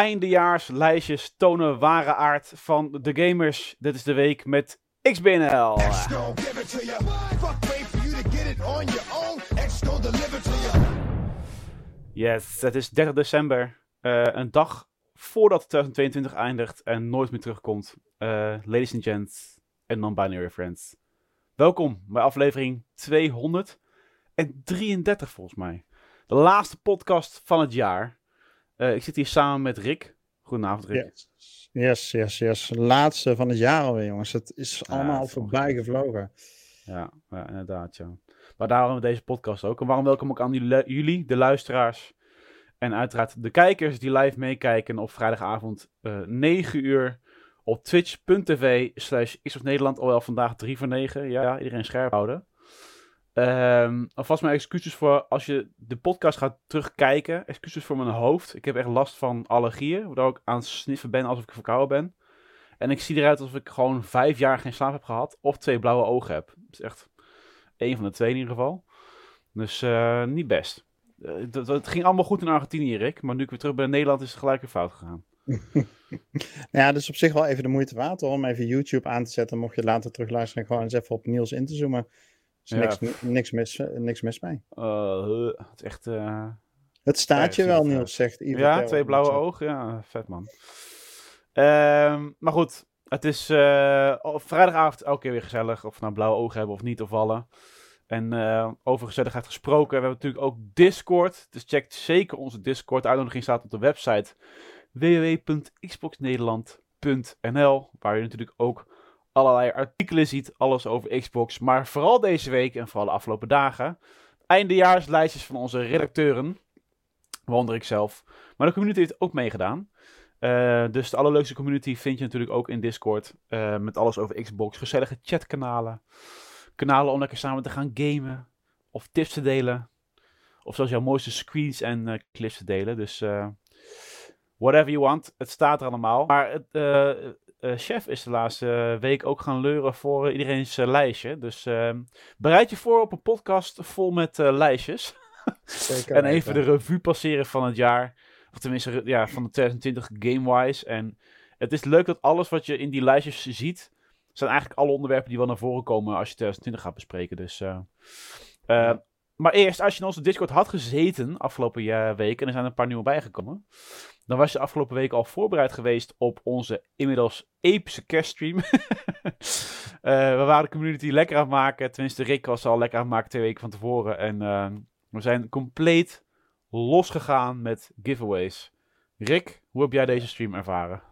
Eindejaarslijstjes tonen ware aard van de gamers. Dit is de week met XBNL. Yes, het is 30 december. Uh, een dag voordat 2022 eindigt en nooit meer terugkomt. Uh, ladies and gents en non-binary friends. Welkom bij aflevering 233 volgens mij. De laatste podcast van het jaar. Uh, ik zit hier samen met Rick. Goedenavond Rick. Yes, yes, yes. yes. Laatste van het jaar alweer jongens. Het is allemaal voorbij gevlogen. Ja, ja, inderdaad ja. Maar daarom deze podcast ook. En waarom welkom ook aan jullie, de luisteraars. En uiteraard de kijkers die live meekijken op vrijdagavond uh, 9 uur op twitch.tv slash Nederland. Alweer vandaag 3 voor 9. Ja, iedereen scherp houden. Um, alvast mijn excuses voor als je de podcast gaat terugkijken. Excuses voor mijn hoofd. Ik heb echt last van allergieën. Waardoor ik aan het sniffen ben alsof ik verkouden ben. En ik zie eruit alsof ik gewoon vijf jaar geen slaap heb gehad. Of twee blauwe ogen heb. Dat is echt één van de twee in ieder geval. Dus uh, niet best. Het ging allemaal goed in Argentinië, Rick. Maar nu ik weer terug ben in Nederland is het gelijk weer fout gegaan. ja, dus op zich wel even de moeite waard om even YouTube aan te zetten. Mocht je later terugluisteren, gewoon eens even op Niels in te zoomen. Dus ja. niks, niks, mis, niks mis mee. Uh, het is echt... Uh... Het staat je wel, Niels, zegt Ivo. Ja, twee blauwe ogen. Ja, vet man. Um, maar goed, het is uh, vrijdagavond elke keer weer gezellig. Of we nou blauwe ogen hebben of niet, of vallen. En uh, over gezelligheid gesproken, we hebben natuurlijk ook Discord. Dus check zeker onze Discord. De uitnodiging staat op de website www.xboxnederland.nl Waar je natuurlijk ook allerlei artikelen ziet, alles over Xbox. Maar vooral deze week en vooral de afgelopen dagen, eindejaarslijstjes van onze redacteuren. Waaronder ik zelf. Maar de community heeft ook meegedaan. Uh, dus de allerleukste community vind je natuurlijk ook in Discord. Uh, met alles over Xbox. Gezellige chatkanalen. Kanalen om lekker samen te gaan gamen. Of tips te delen. Of zelfs jouw mooiste screens en uh, clips te delen. Dus whatever you want. Het staat er allemaal. Maar het, uh, chef is de laatste week ook gaan leuren voor uh, iedereen's uh, lijstje. Dus ehm, bereid je voor op een podcast vol met lijstjes. Zeker, en even de revue passeren van het jaar. Of tenminste, ja, van de 2020 game-wise. En het is leuk dat alles wat je in die lijstjes ziet, zijn eigenlijk alle onderwerpen die wel naar voren komen als je 2020 gaat bespreken. Dus, ja. Maar eerst, als je in onze Discord had gezeten afgelopen week, en er zijn een paar nieuwe bijgekomen, dan was je afgelopen week al voorbereid geweest op onze inmiddels epische kerststream. uh, we waren de community lekker aan het maken. Tenminste, Rick was al lekker aan het maken twee weken van tevoren. En uh, we zijn compleet losgegaan met giveaways. Rick, hoe heb jij deze stream ervaren?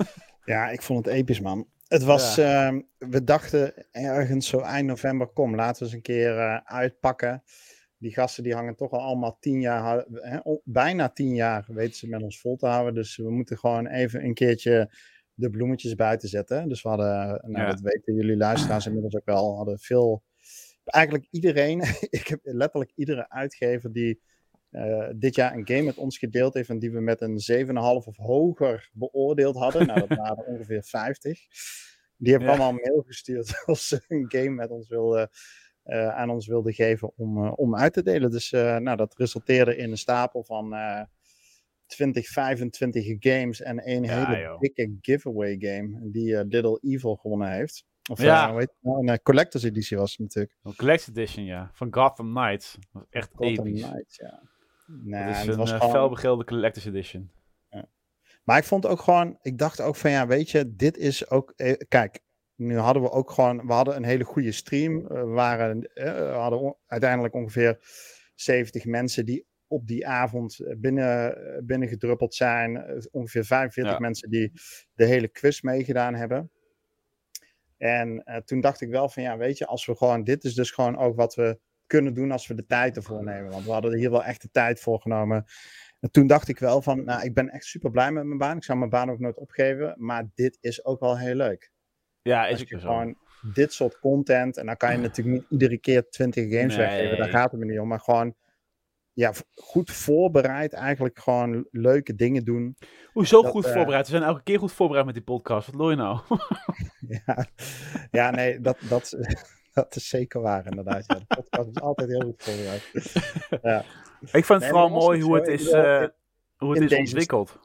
ja, ik vond het episch, man. Het was, ja. uh, we dachten ergens zo eind november, kom, laten we eens een keer uh, uitpakken die gasten die hangen toch al allemaal tien jaar, hè, bijna tien jaar weten ze met ons vol te houden. Dus we moeten gewoon even een keertje de bloemetjes buiten zetten. Dus we hadden, nou ja. dat weten jullie luisteraars inmiddels ook wel, hadden veel, eigenlijk iedereen, ik heb letterlijk iedere uitgever die uh, dit jaar een game met ons gedeeld heeft en die we met een 7,5 of hoger beoordeeld hadden. Nou, dat waren ongeveer 50. Die hebben ja. allemaal een mail gestuurd als ze een game met ons wilden aan ons wilde geven om, uh, om uit te delen. Dus uh, nou, dat resulteerde in een stapel van 20, 25 games en een ja, hele joh. dikke giveaway game die Little Evil gewonnen heeft. Of ja. weet je, nou, een collector's editie was het natuurlijk. Een collector's edition, ja. Van Gotham Knights. Echt Gotham episch. Knights, ja. Nee, het is het een was gewoon... collector's edition. Ja. Maar ik vond ook gewoon, ik dacht ook van ja, weet je, dit is ook, kijk, nu hadden we ook gewoon, we hadden een hele goede stream. We, waren, we hadden uiteindelijk ongeveer 70 mensen die op die avond binnen, binnengedruppeld zijn. Ongeveer 45 ja. mensen die de hele quiz meegedaan hebben. En toen dacht ik wel van ja, weet je, als we gewoon, dit is dus gewoon ook wat we kunnen doen als we de tijd ervoor nemen. Want we hadden hier wel echt de tijd voor genomen. En toen dacht ik wel van, nou, ik ben echt super blij met mijn baan. Ik zou mijn baan ook nooit opgeven. Maar dit is ook wel heel leuk. Ja, is ook gewoon dit soort content. En dan kan je natuurlijk niet iedere keer 20 games nee. weggeven. Daar gaat het me niet om. Maar gewoon ja, goed voorbereid. Eigenlijk gewoon leuke dingen doen. Hoezo dat, goed uh, voorbereid? We zijn elke keer goed voorbereid met die podcast. Wat looi je nou? ja, ja, nee, dat, dat, dat is zeker waar inderdaad. Ja, de podcast is altijd heel goed voorbereid. Ja. Ik vind het nee, vooral mooi hoe het is, uh, hoe het is ontwikkeld.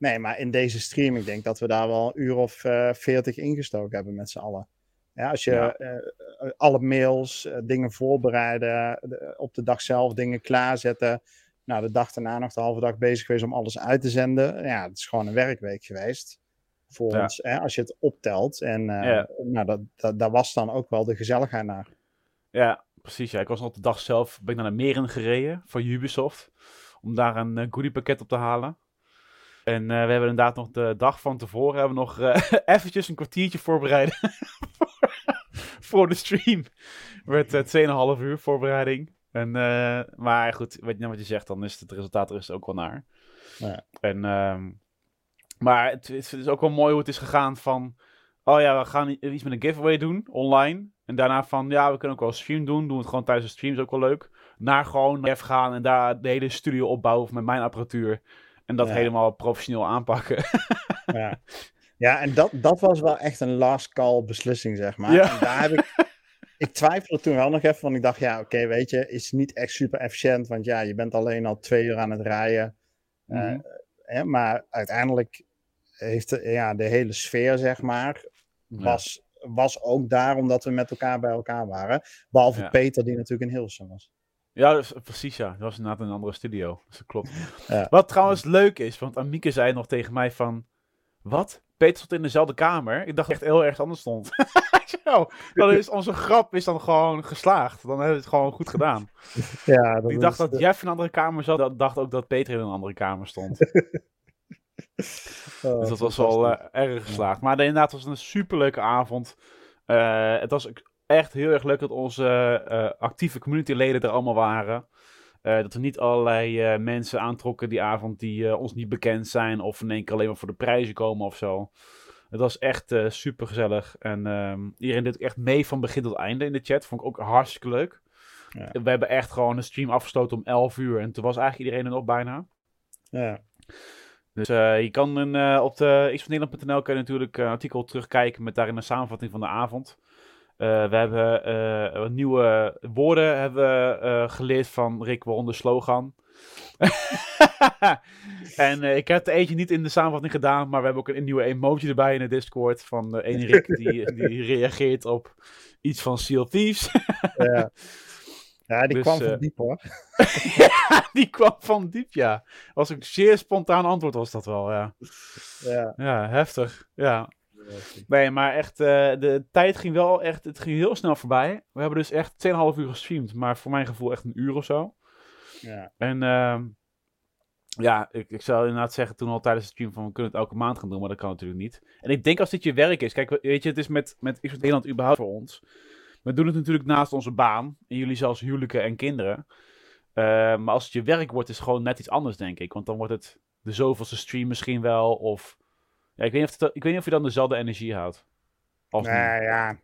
Nee, maar in deze stream, ik denk dat we daar wel een uur of uh, veertig ingestoken hebben met z'n allen. Ja, als je ja. uh, alle mails, uh, dingen voorbereiden, de, op de dag zelf dingen klaarzetten. Nou, de dag daarna nog de halve dag bezig geweest om alles uit te zenden. Ja, het is gewoon een werkweek geweest voor ja. ons, hè, als je het optelt. En ja. nou, dat, dat, daar was dan ook wel de gezelligheid naar. Ja, precies. Ja. Ik was op de dag zelf ben ik naar Meren gereden van Ubisoft. Om daar een uh, goodiepakket op te halen. En uh, we hebben inderdaad nog de dag van tevoren hebben we nog uh, eventjes een kwartiertje voorbereid voor de stream. Werd uh, 2,5 uur voorbereiding. En, maar goed, weet je nou wat je zegt, dan is het resultaat er is ook wel naar. Ja. En, um, maar het, het, is ook wel mooi hoe het is gegaan van... Oh ja, we gaan iets met een giveaway doen, online. En daarna van, ja, we kunnen ook wel een stream doen. Doen we het gewoon tijdens de stream, is ook wel leuk. Naar gewoon even gaan en daar de hele studio opbouwen met mijn apparatuur. En dat ja. helemaal professioneel aanpakken. ja. ja, en dat, dat was wel echt een last call beslissing, zeg maar. Ja. En daar heb ik... Ik twijfelde toen wel nog even, want ik dacht, ja, oké, okay, weet je, is niet echt super efficiënt, want ja, je bent alleen al twee uur aan het rijden. Mm -hmm. uh, hè, maar uiteindelijk heeft de, ja, de hele sfeer, zeg maar, was, ja. was ook daar omdat we met elkaar bij elkaar waren. Behalve ja. Peter, die natuurlijk in Hilversum was. Ja, dus, precies ja. Dat was inderdaad een andere studio. Dus dat klopt. Ja. Wat trouwens leuk is, want Amieke zei nog tegen mij van... Wat? Peter stond in dezelfde kamer? Ik dacht echt heel erg anders stond. Zo, dan is onze grap is dan gewoon geslaagd. Dan hebben we het gewoon goed gedaan. Ja, Ik dacht dat de... Jeff in een andere kamer zat. Dat dacht ook dat Peter in een andere kamer stond. oh, dus dat was wel uh, erg geslaagd. Maar inderdaad, het was een superleuke avond. Uh, het was echt heel erg leuk dat onze uh, actieve communityleden er allemaal waren. Uh, dat we niet allerlei uh, mensen aantrokken die avond die ons niet bekend zijn. Of in één keer alleen maar voor de prijzen komen of zo. Het was echt super gezellig. En um, iedereen deed echt mee van begin tot einde in de chat. Vond ik ook hartstikke leuk. Ja. We hebben echt gewoon een stream afgesloten om 11 uur. En toen was eigenlijk iedereen er nog bijna. Ja. Dus uh, je kan een, uh, op de xvernederland.nl kun je natuurlijk een artikel terugkijken met daarin een samenvatting van de avond. Uh, we hebben nieuwe woorden hebben, geleerd van Rick, waaronder slogan. en ik heb er eentje niet in de samenvatting gedaan, maar we hebben ook een, nieuwe emoji erbij in de Discord van de ene Rick die, die reageert op iets van Seal Thieves. ja. Ja, die dus, kwam van diep hoor. ja, die kwam van diep, ja. Was een zeer spontaan antwoord was dat wel, ja. Ja, ja heftig, ja. Nee, maar echt, uh, de tijd ging wel echt, het ging heel snel voorbij. We hebben dus echt 2,5 uur gestreamd, maar voor mijn gevoel echt een uur of zo. Ja. En uh, ja, ik, ik zou inderdaad zeggen toen al tijdens de stream van we kunnen het elke maand gaan doen, maar dat kan natuurlijk niet. En ik denk als dit je werk is, kijk, weet je, het is met, met Xbox Nederland überhaupt voor ons. We doen het natuurlijk naast onze baan. En jullie zelfs huwelijken en kinderen. Uh, maar als het je werk wordt, is het gewoon net iets anders, denk ik. Want dan wordt het de zoveelste stream misschien wel. Of ja, ik, weet niet of het, ik weet niet of je dan dezelfde energie houdt. Of nee, niet. ja.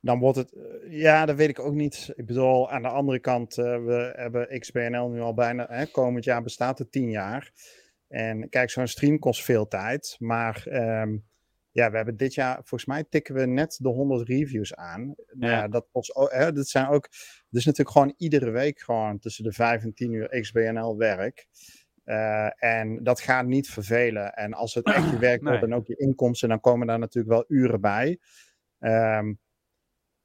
Dan wordt het... Ja, dat weet ik ook niet. Ik bedoel, aan de andere kant, uh, we hebben XBNL nu al bijna... Hè, komend jaar bestaat het tien jaar. En kijk, zo'n stream kost veel tijd. Maar... Um, ja, we hebben dit jaar, volgens mij tikken we net de 100 reviews aan. Ja, ja dat, was, hè, dat zijn ook, dus natuurlijk gewoon iedere week gewoon tussen de 5 en 10 uur XBNL werk. Uh, en dat gaat niet vervelen. En als het echt je werk wordt nee. en ook je inkomsten, dan komen daar natuurlijk wel uren bij. Um,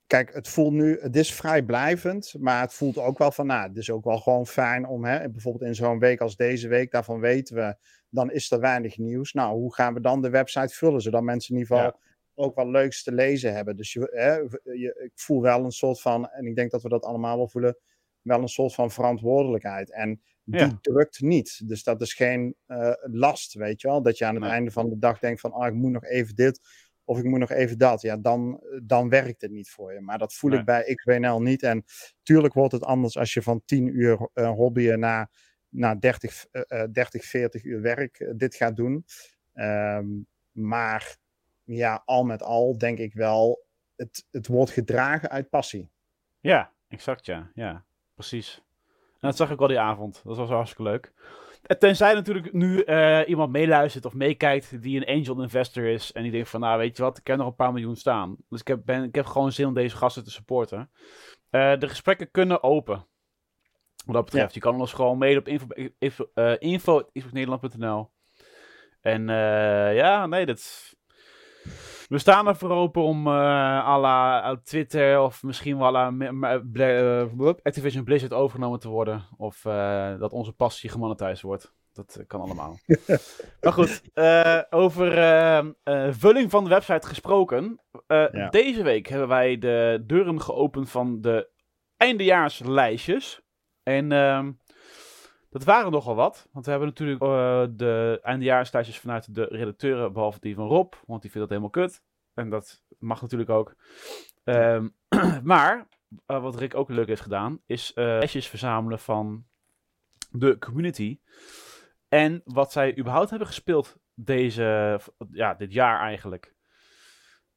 kijk, het voelt nu, het is vrijblijvend, maar het voelt ook wel van, nou, het is ook wel gewoon fijn om, hè, bijvoorbeeld in zo'n week als deze week, daarvan weten we, dan is er weinig nieuws. Nou, hoe gaan we dan de website vullen, zodat mensen in ieder geval ja. ook wat leuks te lezen hebben. Dus je, hè, je, ik voel wel een soort van, en ik denk dat we dat allemaal wel voelen, wel een soort van verantwoordelijkheid. En die ja. drukt niet. Dus dat is geen uh, last, weet je wel. Dat je aan het nee. einde van de dag denkt van, ah, ik moet nog even dit of ik moet nog even dat. Ja, dan, dan werkt het niet voor je. Maar dat voel nee. ik bij XWNL niet. En tuurlijk wordt het anders als je van 10 uur uh, hobbyen naar, naar 30, uh, 30, 40 uur werk uh, dit gaat doen. Um, maar ja, al met al denk ik wel, het, het wordt gedragen uit passie. Ja, exact ja. Ja, precies. Dat zag ik wel die avond. Dat was hartstikke leuk. Tenzij natuurlijk nu uh, iemand meeluistert of meekijkt die een angel investor is. En die denkt van, nou weet je wat, ik heb nog een paar miljoen staan. Dus ik heb, ben, ik heb gewoon zin om deze gasten te supporten. Uh, de gesprekken kunnen open. Wat dat betreft. Ja. Je kan ons gewoon mailen op info, info, uh, info.nederland.nl. En ja, nee, dat... We staan er voor open om uh, à la Twitter of misschien wel à la Activision Blizzard overgenomen te worden. Of dat onze passie gemonetized wordt. Dat kan allemaal. maar goed, over vulling van de website gesproken. Deze week hebben wij de deuren geopend van de eindejaarslijstjes. En ehm, dat waren nogal wat. Want we hebben natuurlijk uh, de eindejaarslijstjes vanuit de redacteuren, behalve die van Rob. Want die vindt dat helemaal kut. En dat mag natuurlijk ook. Ehm, maar, uh, wat Rick ook leuk heeft gedaan, is uh, lijstjes verzamelen van de community. En wat zij überhaupt hebben gespeeld deze, ja, dit jaar eigenlijk.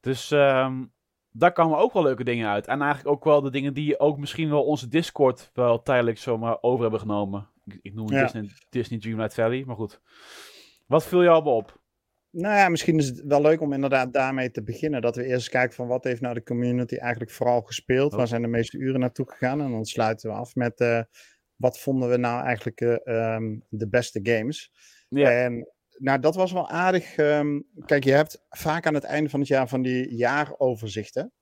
Dus um, daar kwamen ook wel leuke dingen uit. En eigenlijk ook wel de dingen die ook misschien wel onze Discord wel tijdelijk zomaar over hebben genomen. Ik, noem het Disney, Disney Dreamlight Valley, maar goed. Wat viel jou allemaal op? Nou ja, misschien is het wel leuk om inderdaad daarmee te beginnen. Dat we eerst kijken van wat heeft nou de community eigenlijk vooral gespeeld. Oh. Waar zijn de meeste uren naartoe gegaan? En dan sluiten we af met uh, wat vonden we nou eigenlijk uh, um, de beste games. Ja. En nou, dat was wel aardig. Um, kijk, je hebt vaak aan het einde van het jaar van die jaaroverzichten.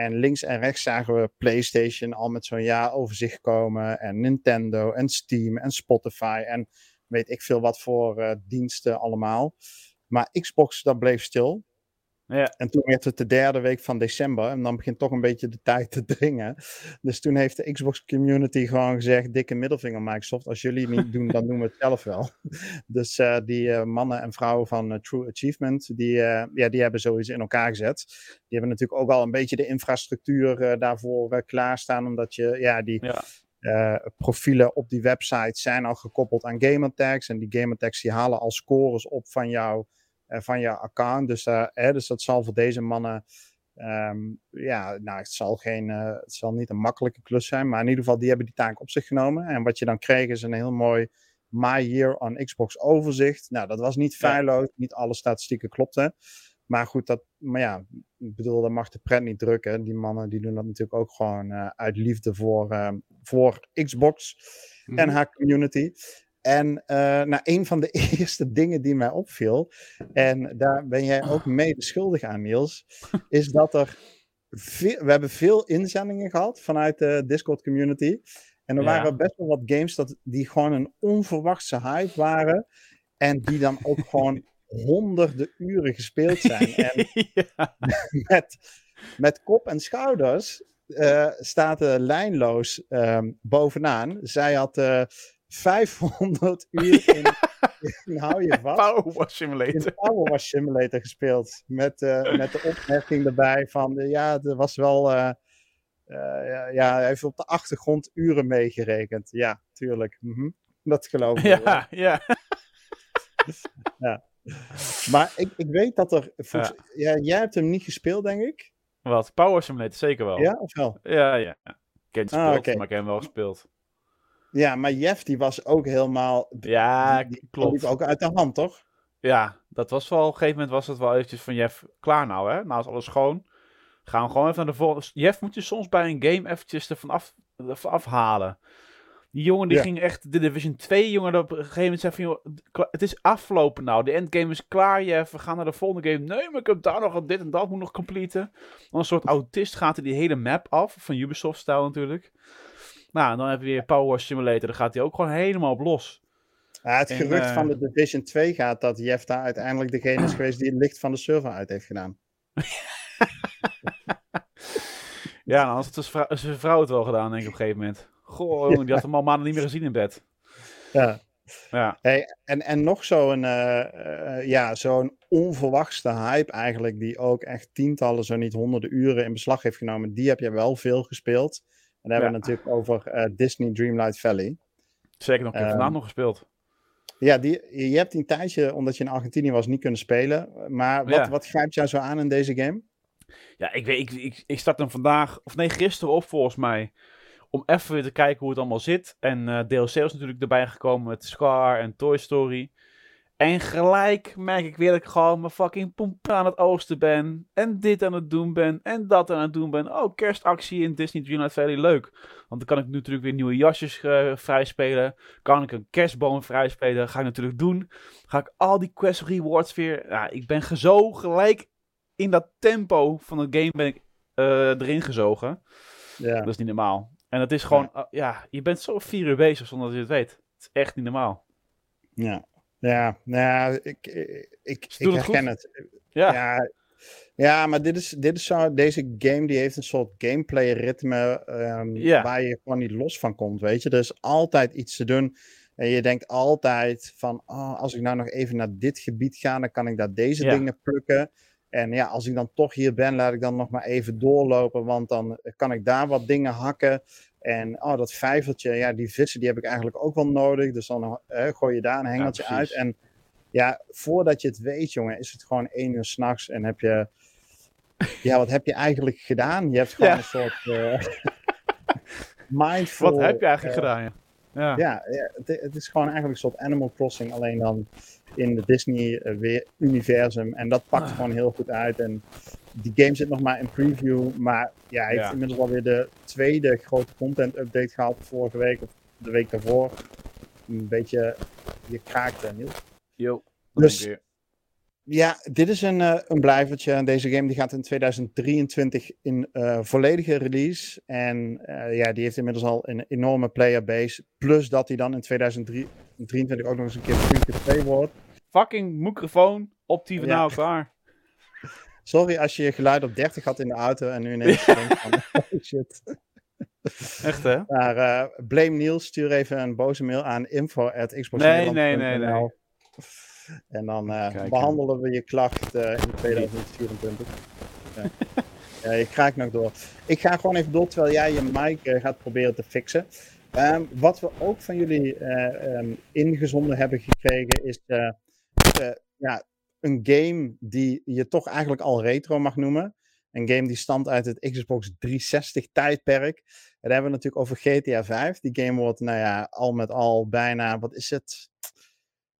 En links en rechts zagen we PlayStation al met zo'n jaaroverzicht komen. En Nintendo en Steam en Spotify. En weet ik veel wat voor uh, diensten allemaal. Maar Xbox, dat bleef stil. Ja. En toen werd het de derde week van december. En dan begint toch een beetje de tijd te dringen. Dus toen heeft de Xbox community gewoon gezegd: dikke middelvinger Microsoft. Als jullie het niet doen, dan doen we het zelf wel. Dus uh, die uh, mannen en vrouwen van uh, True Achievement, die, ja, die hebben sowieso in elkaar gezet. Die hebben natuurlijk ook al een beetje de infrastructuur daarvoor klaarstaan. Omdat je, ja, die. Ja. profielen op die website zijn al gekoppeld aan gamertags. En die gamertags die halen al scores op van jouw eh, van je account. Dus, uh, hè, dus dat zal voor deze mannen. Um, ja, nou, het zal, geen, uh, het zal niet een makkelijke klus zijn. Maar in ieder geval, die hebben die taak op zich genomen. En wat je dan kreeg is een heel mooi My Year on Xbox overzicht. Nou, dat was niet feilloos. Niet alle statistieken klopten. Maar goed, dat, maar ja, ik bedoel, dat mag de pret niet drukken. Die mannen die doen dat natuurlijk ook gewoon uh, uit liefde voor, uh, voor Xbox mm -hmm. en mhm. haar community. En uh, nou, een van de eerste dingen die mij opviel, en daar ben jij ook mede schuldig aan, Niels, is dat er. Veel, we hebben veel inzendingen gehad vanuit de Discord community. En er waren best wel wat games dat, die gewoon een onverwachte hype waren. En die dan ook gewoon honderden uren gespeeld zijn. En ja. met, met kop en schouders uh, staat uh, lijnloos um, bovenaan. Zij had uh, 500 uur in, in hou je vast. Power Wash Simulator. Power Wash Simulator gespeeld. Met, uh, met de opmerking erbij van, uh, ja, er was wel, uh, ja, heeft op de achtergrond uren meegerekend. Ja, tuurlijk. Mm -hmm. Dat geloof ik. Ja, ja. ja. Maar ik, ik weet dat er, ja. ja. jij hebt hem niet gespeeld, denk ik. Wat? Power Simulator, zeker wel. Ja, of wel? Ja, ja. Ik heb het gespeeld, ah, okay. maar ik heb hem wel gespeeld. Ja, maar Jeff die was ook helemaal... Ja, die, klopt. ook uit de hand, toch? Ja, dat was wel... Op een gegeven moment was het wel eventjes van Jeff, klaar nou hè. Nou is alles schoon. Gaan we gewoon even naar de volgende... Jeff moet je soms bij een game eventjes ervan af, ervan afhalen. Die jongen die ging echt... De Division 2 jongen op een gegeven moment zei van... Joh, het is afgelopen nou. De endgame is klaar Jeff. We gaan naar de volgende game. Nee, maar ik heb daar nog dit en dat moet nog completen. Dan een soort autist gaat hij die hele map af. Van Ubisoft-stijl natuurlijk. Nou, dan heb je weer Power Simulator. Dan gaat hij ook gewoon helemaal op los. Ja, het gerucht uh... van de Division 2 gaat dat Jeff daar uiteindelijk degene is geweest die het licht van de server uit heeft gedaan. ja, dan had zijn vrouw het wel gedaan, denk ik op een gegeven moment. Goh, ja. die had hem al maanden niet meer gezien in bed. Ja. Ja. Hey, en, en nog zo'n uh, uh, ja, zo'n onverwachte hype eigenlijk, die ook echt tientallen, zo niet honderden uren in beslag heeft genomen. Die heb je wel veel gespeeld. En dan hebben we natuurlijk over uh, Disney Dreamlight Valley. Zeker nog, ik heb uh, vandaag nog gespeeld. Ja, die, je hebt een tijdje, omdat je in Argentinië was, niet kunnen spelen. Maar wat, wat grijpt jou zo aan in deze game? Ja, ik, weet, ik, ik, ik start hem vandaag, of nee, gisteren op volgens mij. Om even weer te kijken hoe het allemaal zit. En uh, DLC is natuurlijk erbij gekomen met Scar en Toy Story. En gelijk merk ik weer dat ik gewoon mijn fucking pomp aan het oosten ben. En dit aan het doen ben. En dat aan het doen ben. Oh, kerstactie in Disney Dreamlight Valley. Leuk. Want dan kan ik nu natuurlijk weer nieuwe jasjes uh, vrijspelen. Kan ik een kerstboom vrijspelen. Ga ik natuurlijk doen. Ga ik al die quest rewards weer. Ja, ik ben zo gelijk in dat tempo van het game ben ik uh, erin gezogen. Ja. Dat is niet normaal. En het is gewoon, ja. Uh, ja, je bent zo vier uur bezig zonder dat je het weet. Het is echt niet normaal. Ja, ja, nou, ik, ik, ik herken het, het. Ja. ja. Ja, maar dit is, dit is zo, deze game die heeft een soort gameplay ritme um, ja. waar je gewoon niet los van komt, weet je. Er is altijd iets te doen. En je denkt altijd van, oh, als ik nou nog even naar dit gebied ga, dan kan ik daar deze ja. dingen plukken. En ja, als ik dan toch hier ben, laat ik dan nog maar even doorlopen, want dan kan ik daar wat dingen hakken. En oh, dat vijvertje, ja, die vissen die heb ik eigenlijk ook wel nodig. Dus dan eh, gooi je daar een hengeltje ja, uit. En ja, voordat je het weet, jongen, is het gewoon één uur s'nachts en heb je... Ja, wat heb je eigenlijk gedaan? Je hebt gewoon een soort uh, mindful... Wat heb je eigenlijk uh, gedaan, ja. Ja, ja het, het, is gewoon eigenlijk een soort Animal Crossing, alleen dan in de Disney-universum. En dat pakt ah. gewoon heel goed uit. En die game zit nog maar in preview, maar ja, hij heeft ja. inmiddels alweer de tweede grote content-update gehad vorige week of de week daarvoor. Een beetje, je kraakte, Niels. Jo, dus, ja, dit is een, uh, een blijvertje. Deze game die gaat in 2023 in uh, volledige release. En uh, ja, die heeft inmiddels al een enorme playerbase. Plus dat hij dan in 2023 ook nog eens een keer free to play wordt. Fucking microfoon op die van ja. nou. Sorry als je je geluid op 30 had in de auto en nu ineens denkt van, oh shit. Echt hè? Maar uh, blame Niels, stuur even een boze mail aan info.xbox. Nee, nee, nee, nee. En dan uh, behandelen we je klacht uh, in 2024. ja. ja, je kraakt nog door. Ik ga gewoon even door terwijl jij je mic gaat proberen te fixen. Um, wat we ook van jullie um, ingezonden hebben gekregen is ja, een game die je toch eigenlijk al retro mag noemen. Een game die stamt uit het Xbox 360 tijdperk. En daar hebben we natuurlijk over GTA 5. Die game wordt, nou ja, al met al bijna, wat is het?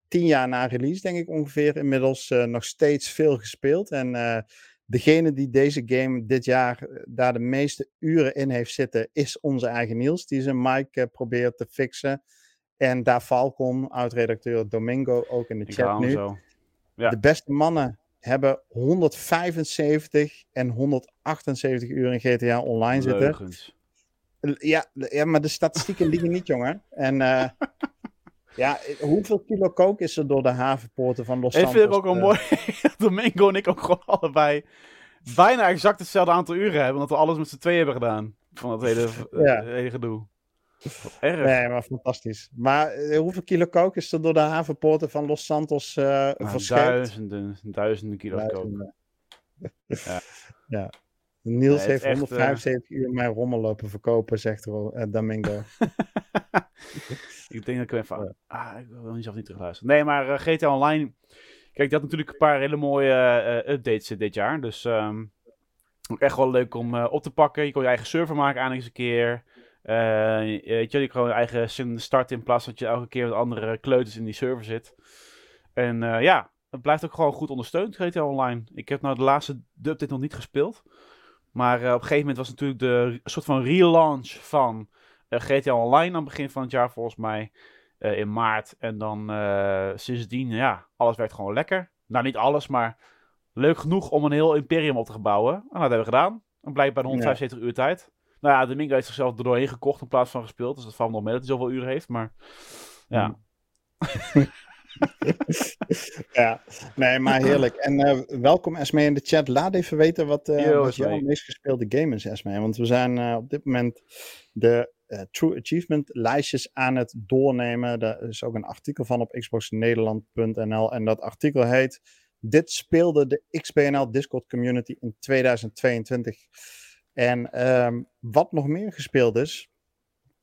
Tien jaar na release, denk ik ongeveer, inmiddels uh, nog steeds veel gespeeld. En uh, degene die deze game dit jaar uh, daar de meeste uren in heeft zitten, is onze eigen Niels. Die zijn mic probeert te fixen. En daar Falcon, oud-redacteur Domingo, ook in de chat nu. Zo. Ja. De beste mannen hebben 175 en 178 uur in GTA Online zitten. Ja, ja, maar de statistieken liegen niet, jongen. En uh, ja, hoeveel kilo kook is er door de havenpoorten van Los Santos? Ik vind het ook wel mooi. Domingo en ik ook gewoon allebei bijna exact hetzelfde aantal uren hebben. Omdat we alles met z'n twee hebben gedaan. Van het hele, ja. hele gedoe. Erg. Nee, maar fantastisch. Maar uh, hoeveel kilo kook is er door de havenpoorten van Los Santos uh, nou, Duizenden, duizenden kilo duizenden. kook. ja. ja. Niels nee, heeft 175 uh... uur mijn rommel lopen verkopen, zegt uh, Domingo. ik denk dat ik even... Ah, ik wil niet zelf niet terugluisteren. Nee, maar GTA Online... Kijk, dat had natuurlijk een paar hele mooie updates dit jaar. Dus um, ook echt wel leuk om op te pakken. Je kon je eigen server maken aan eens een keer. Uh, weet je, je gewoon je eigen start in plaats dat je elke keer met andere kleuters in die server zit. En uh, ja, het blijft ook gewoon goed ondersteund, GTA Online. Ik heb nou de laatste update nog niet gespeeld. Maar uh, op een gegeven moment was natuurlijk de soort van relaunch van GTA Online aan het begin van het jaar volgens mij. in maart. En dan sindsdien, ja, alles werkt gewoon lekker. Nou, niet alles, maar leuk genoeg om een heel imperium op te bouwen. En dat hebben we gedaan. En blijkbaar 175 ja. uur tijd. Nou ja, Domingo heeft zichzelf er doorheen gekocht in plaats van gespeeld. Dus dat valt nog mee dat hij zoveel uren heeft. Maar ja. ja, nee, maar heerlijk. En uh, welkom Esme in de chat. Laat even weten wat, uh, Yo, wat jouw meest gespeelde game is, Esme. Want we zijn uh, op dit moment de True Achievement lijstjes aan het doornemen. Daar is ook een artikel van op xboxnederland.nl. En dat artikel heet... Dit speelde de XBNL Discord community in 2022. En um, wat nog meer gespeeld is,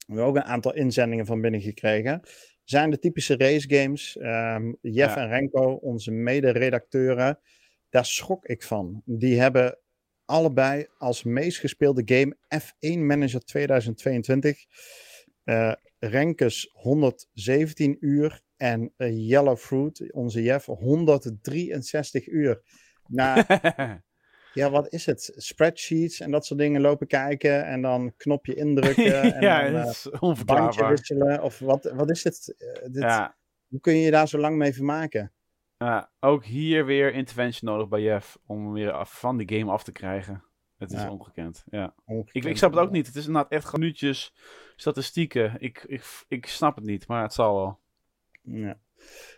we hebben ook een aantal inzendingen van binnen gekregen, zijn de typische race games. Um, Jeff ja. en Renko, onze mede-redacteuren, daar schrok ik van. Die hebben allebei als meest gespeelde game F1 Manager 2022. Uh, Renkes 117 uur En uh, Yellow Fruit, onze Jeff, 163 uur. Nou, ja, wat is het? Spreadsheets en dat soort dingen lopen kijken en dan knopje indrukken. en ja, dan, dat is onverklaarbaar. wisselen. Of wat, wat is het? Uh, dit, ja. Hoe kun je je daar zo lang mee vermaken? Ja, ook hier weer interventie nodig bij Jeff om weer af, van die game af te krijgen. Het is ja. ongekend, ja. Ongekend, ik, ik snap het ook niet. Het is inderdaad echt minuutjes statistieken. Ik, ik, ik snap het niet, maar het zal wel. Ja.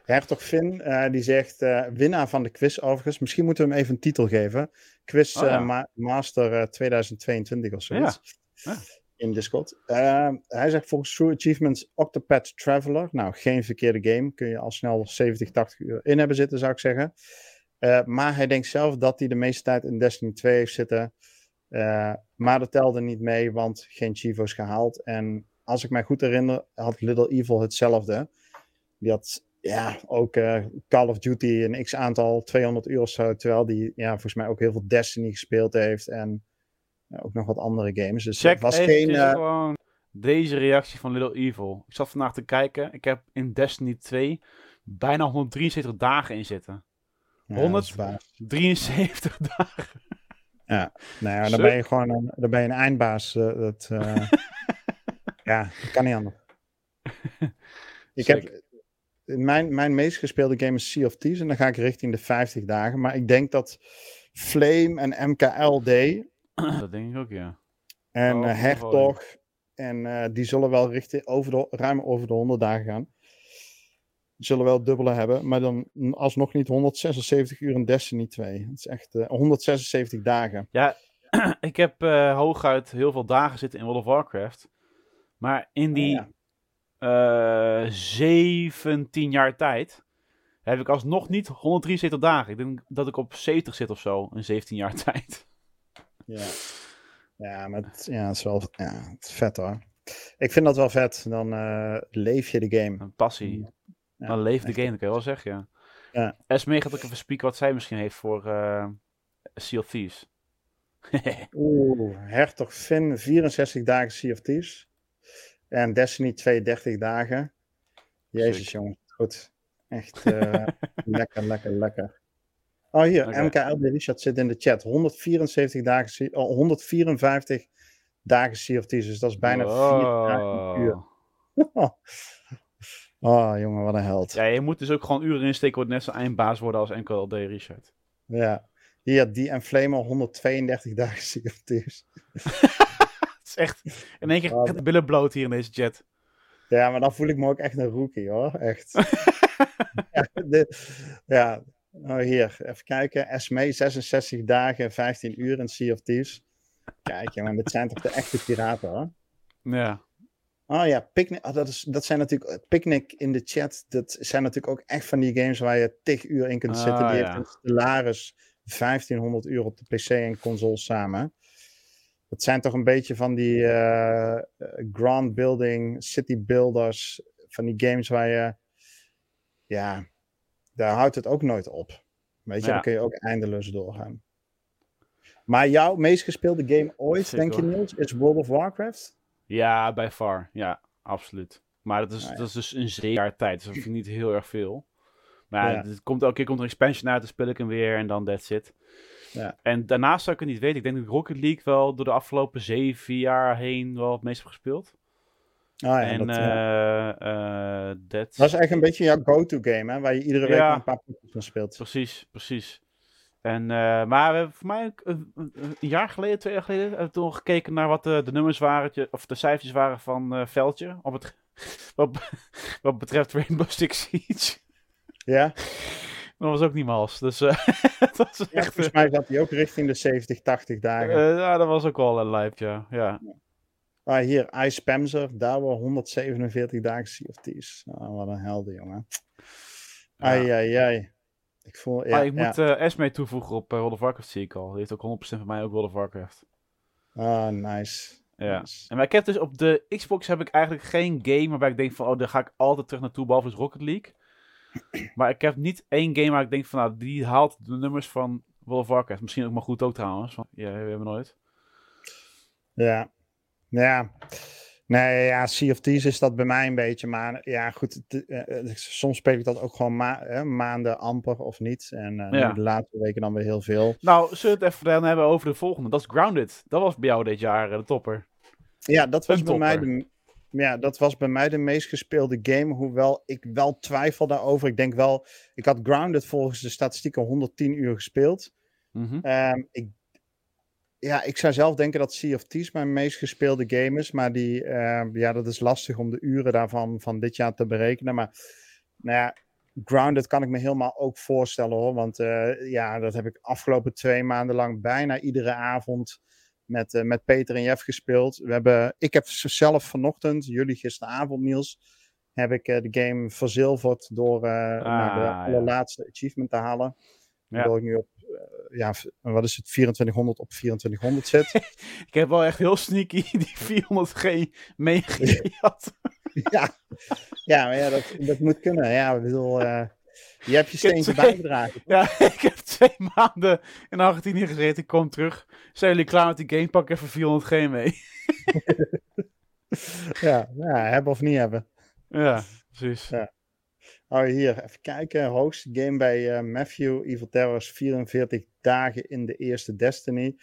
Hertog Finn, uh, die zegt, uh, winnaar van de quiz overigens. Misschien moeten we hem even een titel geven. Quiz oh, ja. ma Master 2022 of zoiets. Ja. ja. In Discord. hij zegt volgens True Achievements Octopath Traveler. Nou, geen verkeerde game. Kun je al snel 70, 80 uur in hebben zitten, zou ik zeggen. maar hij denkt zelf dat hij de meeste tijd in Destiny 2 heeft zitten. maar dat telde niet mee, want geen Chivo's gehaald. En als ik mij goed herinner, had Little Evil hetzelfde. Die had ja, ook uh, Call of Duty een x aantal 200 uur of zo. Terwijl die ja, volgens mij ook heel veel Destiny gespeeld heeft. En uh, ook nog wat andere games. Dus Check het was geen. Uh... gewoon deze reactie van Little Evil. Ik zat vandaag te kijken. Ik heb in Destiny 2 bijna 173 dagen in zitten. Ja, 173 dagen. Ja, nou ja, dan ben je gewoon een, dan ben je een eindbaas. dat, ja, dat kan niet anders. Ik heb, mijn, mijn meest gespeelde game is Sea of Thieves. En dan ga ik richting de 50 dagen. Maar ik denk dat Flame en MKLD. Dat denk ik ook, ja. En oh, uh, Hertog. En uh, die zullen wel richting over de, ruim over de 100 dagen gaan. Die zullen wel dubbele hebben. Maar dan alsnog niet 176 uur in Destiny 2. Het is echt uh, 176 dagen. Ja, ik heb hooguit heel veel dagen zitten in World of Warcraft. Maar in die. Oh, ja uh, eh, 17 jaar tijd heb ik alsnog niet 173 dagen. Ik denk dat ik op 70 zit of zo in 17 jaar tijd. Ja, ja maar het, ja, het is wel ja, het is vet hoor. Ik vind dat wel vet. Dan uh, leef je de game. Een passie. Ja, dan leef de game, dat kan je wel zeggen, ja. ja. Esme gaat ook even spieken wat zij misschien heeft voor uh, Sea of Thieves. Oeh, Hertog Finn, 64 dagen Sea of Thieves. En Destiny 32 dagen. Jezus, jongen. Goed. Echt uh, lekker, lekker, lekker. Oh, hier. Okay. MKLB Richard zit in de chat. 174 dagen, oh, 154 dagen Sea of Thieves. Dus dat is bijna oh. 4 dagen uur. oh, jongen, wat een held. Ja, je moet dus ook gewoon uren insteken. Wordt net zo eindbaas worden als MKLD Richard. Ja. Hier, die en Flame 132 dagen Sea of Thieves is echt, in één keer gaat de billen bloot hier in deze chat. Ja, maar dan voel ik me ook echt een rookie hoor, echt. ja, de, ja. Oh, hier, even kijken. SME 66 dagen, 15 uur in Sea of Thieves. Kijk, jongen, dit zijn toch de echte piraten hoor. Ja. Oh ja, Picnic, oh, dat, is, dat zijn natuurlijk, Picnic in de chat, dat zijn natuurlijk ook echt van die games waar je tig uur in kunt oh, zitten. Die ja. heeft een Stellaris 1500 uur op de PC en console samen. Het zijn toch een beetje van die uh, ground building, city builders, van die games waar je, ja, daar houdt het ook nooit op. Weet je, ja. dan kun je ook eindeloos doorgaan. Maar jouw meest gespeelde game ooit, denk je Niels, is World of Warcraft? Ja, by far. Ja, absoluut. Maar dat is, ja. dat is dus een jaar tijd, dus dat vind ik niet heel erg veel. Maar ja. het komt elke keer komt er een expansion uit, dan speel ik hem weer en dan that's it. Ja. En daarnaast zou ik het niet weten. Ik denk dat Rocket League wel door de afgelopen zeven jaar heen wel het meest heb gespeeld. Ah, ja, en dat, uh, dat is echt een beetje jouw go-to game, hè? Waar je iedere week ja, een paar potjes van speelt. Precies, precies. En, uh, maar we hebben voor mij een, een, jaar geleden, twee jaar geleden, hebben we toen gekeken naar wat de, de nummers waren, of de cijfertjes waren van uh, Veldje. Op het, wat, wat betreft Rainbow Six Siege. Ja. Dat was ook niet mals. Dus uh, dat was echt, ja, volgens eh, mij zat hij ook richting de 70, 80 dagen. Uh, ja, dat was ook wel een lijp, ja. ja. Ah, hier, Ice Pamser, daar wel 147 dagen Thieves. Oh, wat een helder, jongen. Ai, ai, ai. Ik, voel, ja, ah, ik moet Esme toevoegen op World of Warcraft, zie ik al. Die heeft ook 100% van mij ook World of Warcraft. Ah, nice. Ja. En maar ik heb dus op de Xbox heb ik eigenlijk geen game waarbij ik denk van, oh, daar ga ik altijd terug naartoe, behalve Rocket League. Maar ik heb niet één game waar ik denk van, nou, die haalt de nummers van World of Warcraft. Misschien ook maar goed ook trouwens. Van, ja, we hebben nooit. Ja. Ja. Nee, ja, Sea of Thieves is dat bij mij een beetje. Maar ja, goed. Uh, soms speel ik dat ook gewoon ma maanden amper of niet. En uh, ja. de laatste weken dan weer heel veel. Nou, zullen we het even dan hebben over de volgende? Dat is Grounded. Dat was bij jou dit jaar de topper. Ja, dat was bij mij de, ja, dat was bij mij de meest gespeelde game. Hoewel ik wel twijfel daarover. Ik denk wel, ik had Grounded volgens de statistieken 110 uur gespeeld. Mm -hmm. ik ja, ik zou zelf denken dat Sea of Thieves mijn meest gespeelde game is. Maar die, uh, ja, dat is lastig om de uren daarvan van dit jaar te berekenen. Maar nou ja, Grounded kan ik me helemaal ook voorstellen hoor. Want uh, ja, dat heb ik afgelopen twee maanden lang bijna iedere avond met, uh, met Peter en Jeff gespeeld. We hebben, ik heb zelf vanochtend, jullie gisteravond Niels, heb ik de game verzilverd door ah, naar de allerlaatste ja. achievement te halen. Ja. Waardoor ik nu op ja, wat is het, 2400 op 2400 zet. ik heb wel echt heel sneaky die 400G meegehad. ja. ja, maar ja, dat, dat moet kunnen. Ja, ik bedoel, uh, je hebt je steentje bijgedragen. Ja, ik heb twee maanden in Argentinië gezeten. Ik kom terug. Zijn jullie klaar met die game? Pak even 400G mee. ja, ja, hebben of niet hebben. Ja, precies. Ja. Oh, hier, even kijken. Hoogste game bij uh, Matthew. Evil Terrors 44 dagen in de eerste Destiny.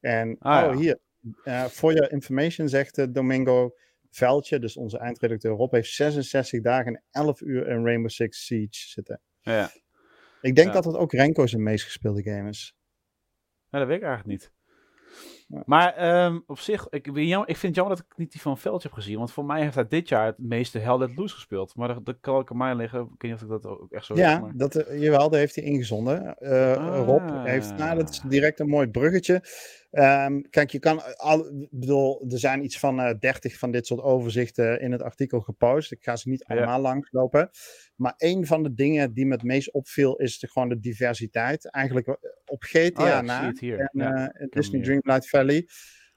En ah, oh, hier. Uh, for your information zegt uh, Domingo Veldje, dus onze eindredacteur Rob, heeft 66 dagen en 11 uur in Rainbow Six Siege zitten. Ja. Ik denk dat het ook Renko zijn meest gespeelde game is. Ja, dat weet ik eigenlijk niet. Maar um, op zich, ik, ik vind het jammer dat ik niet die van Veldje heb gezien. Want voor mij heeft hij dit jaar het meeste Hell Let Loose gespeeld. Maar dat, dat kan ik aan mij liggen. Ik weet niet of ik dat ook echt zo Ja, maar... dat, uh, jawel, daar heeft hij ingezonden. Uh, ah. Rob heeft, nou, dat is direct een mooi bruggetje. Um, kijk, je kan, al, bedoel, er zijn iets van uh, 30 van dit soort overzichten in het artikel gepost. Ik ga ze niet allemaal ja. langslopen. Maar een van de dingen die me het meest opviel is de, gewoon de diversiteit. Eigenlijk op GTA oh ja, na het hier. en ja, uh, Disney Dreamlight Valley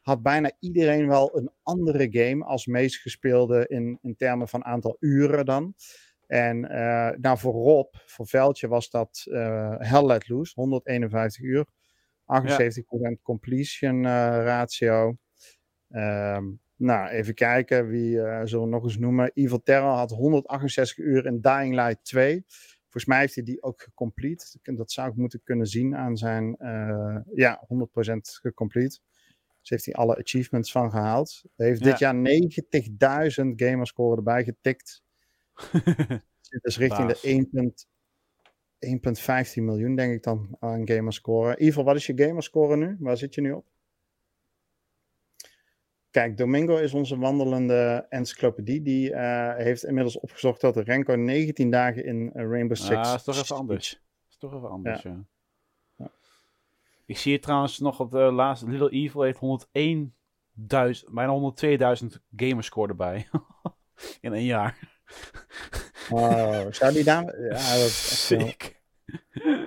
had bijna iedereen wel een andere game als meest gespeelde in, in termen van aantal uren dan. En uh, nou voor Rob, voor Veldje was dat Hell Let Loose, 151 uur. 78% completion uh, ratio. Um, nou, even kijken. Wie uh, zullen we nog eens noemen? Evil Terror had 168 uur in Dying Light 2. Volgens mij heeft hij die ook gecomplete. Dat zou ik moeten kunnen zien aan zijn... Uh, ja, 100% gecomplete. Dus heeft hij alle achievements van gehaald. Hij heeft ja. dit jaar 90.000 gamerscore erbij getikt. dus richting Baas. de 1,15 miljoen, denk ik dan, aan gamerscore. Ivo, wat is je gamerscore nu? Waar zit je nu op? Kijk, Domingo is onze wandelende encyclopedie. Die uh, heeft inmiddels opgezocht dat de Renko 19 dagen in uh, Rainbow Six... Ah, dat is toch even anders. Is toch even anders, ja. ja. ja. Ik zie hier trouwens nog op de laatste... Little Evil heeft 101.000, bijna 102.000 gamerscore erbij. in een jaar. Oh, zou die daar... Ja, dat is Sick.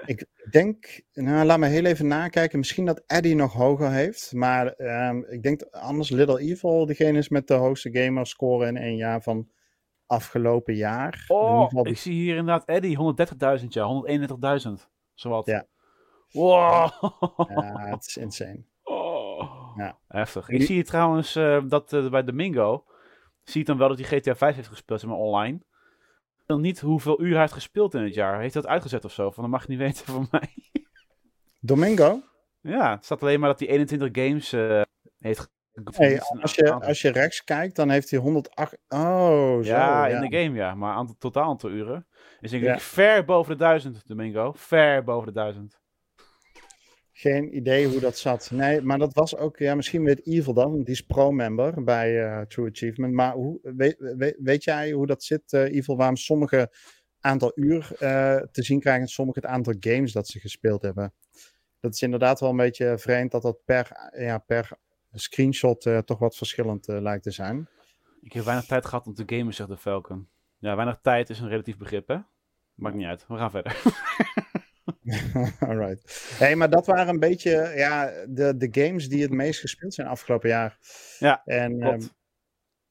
Ik denk, nou, laat me heel even nakijken. Misschien dat Eddie nog hoger heeft. Maar um, ik denk anders Little Evil degene is met de hoogste gamerscore in één jaar van afgelopen jaar. Oh, geval... ik zie hier inderdaad Eddie, 130.000 ja, 131.000. Zowat. Ja. Wow. Ja, het is insane. Oh. Ja. Heftig. Ik zie hier trouwens uh, dat uh, bij Domingo, zie je dan wel dat hij GTA 5 heeft gespeeld, maar online dan niet hoeveel uur hij heeft gespeeld in het jaar. Heeft dat uitgezet of zo? Van dat mag je niet weten van mij. Domingo? Ja, het staat alleen maar dat hij 21 games uh, heeft Hey, als, je, als je rechts kijkt, dan heeft hij 108. Oh, zo, ja, ja, in de game, ja. Maar aantal, totaal aantal uren. Is denk ik ja. ver boven de duizend, Domingo. Ver boven de duizend. Geen idee hoe dat zat. Nee, maar dat was ook, ja, misschien weet Evil dan, die is pro-member bij uh, True Achievement. Maar hoe, weet, weet, jij hoe dat zit, uh, Evil, waarom sommige aantal uur uh, te zien krijgen en sommige het aantal games dat ze gespeeld hebben? Dat is inderdaad wel een beetje vreemd dat dat per, ja, per screenshot toch wat verschillend lijkt te zijn. Ik heb weinig tijd gehad om te gamen, zegt de Falcon. Ja, weinig tijd is een relatief begrip, hè? Maakt niet uit. We gaan verder. Alright. Hey, maar dat waren een beetje ja, de, de games die het meest gespeeld zijn afgelopen jaar. Ja, en um,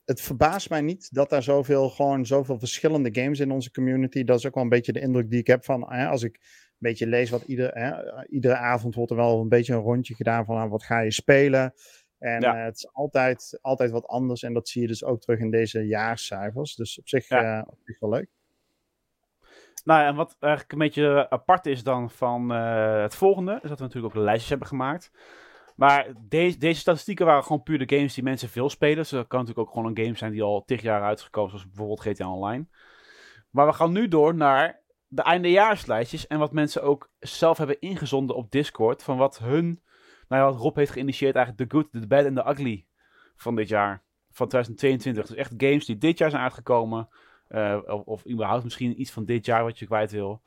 het verbaast mij niet dat daar zoveel, gewoon zoveel verschillende games in onze community. Dat is ook wel een beetje de indruk die ik heb van hè, als ik een beetje lees wat ieder, hè, iedere avond wordt er wel een beetje een rondje gedaan van ah, wat ga je spelen. En het is altijd, altijd wat anders. En dat zie je dus ook terug in deze jaarcijfers. Dus op zich, op zich wel leuk. Nou, en wat eigenlijk een beetje apart is dan van het volgende, is dat we natuurlijk ook lijstjes hebben gemaakt. Maar deze, deze statistieken waren gewoon puur de games die mensen veel spelen. Dus dat kan natuurlijk ook gewoon een game zijn die al tig jaar uitgekomen, zoals bijvoorbeeld GTA Online. Maar we gaan nu door naar de eindejaarslijstjes en wat mensen ook zelf hebben ingezonden op Discord. Van wat hun, nou ja, wat Rob heeft geïnitieerd eigenlijk The Good, The Bad en The Ugly van dit jaar. Van 2022. Dus echt games die dit jaar zijn uitgekomen. Uh, of, of, überhaupt misschien iets van dit jaar wat je kwijt wil.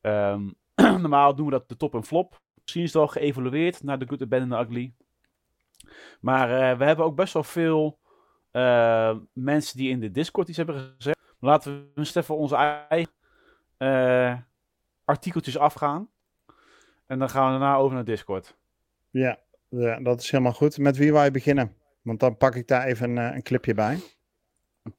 Ehm, normaal doen we dat de top en flop. Misschien is het al geëvolueerd naar The Good, The en Ugly. Maar uh, we hebben ook best wel veel uh, mensen die in de Discord iets hebben gezegd. Laten we eens even onze eigen artikeltjes afgaan. En dan gaan we daarna over naar Discord. Ja, ja, dat is helemaal goed. Met wie wil je beginnen? Want dan pak ik daar even een clipje bij.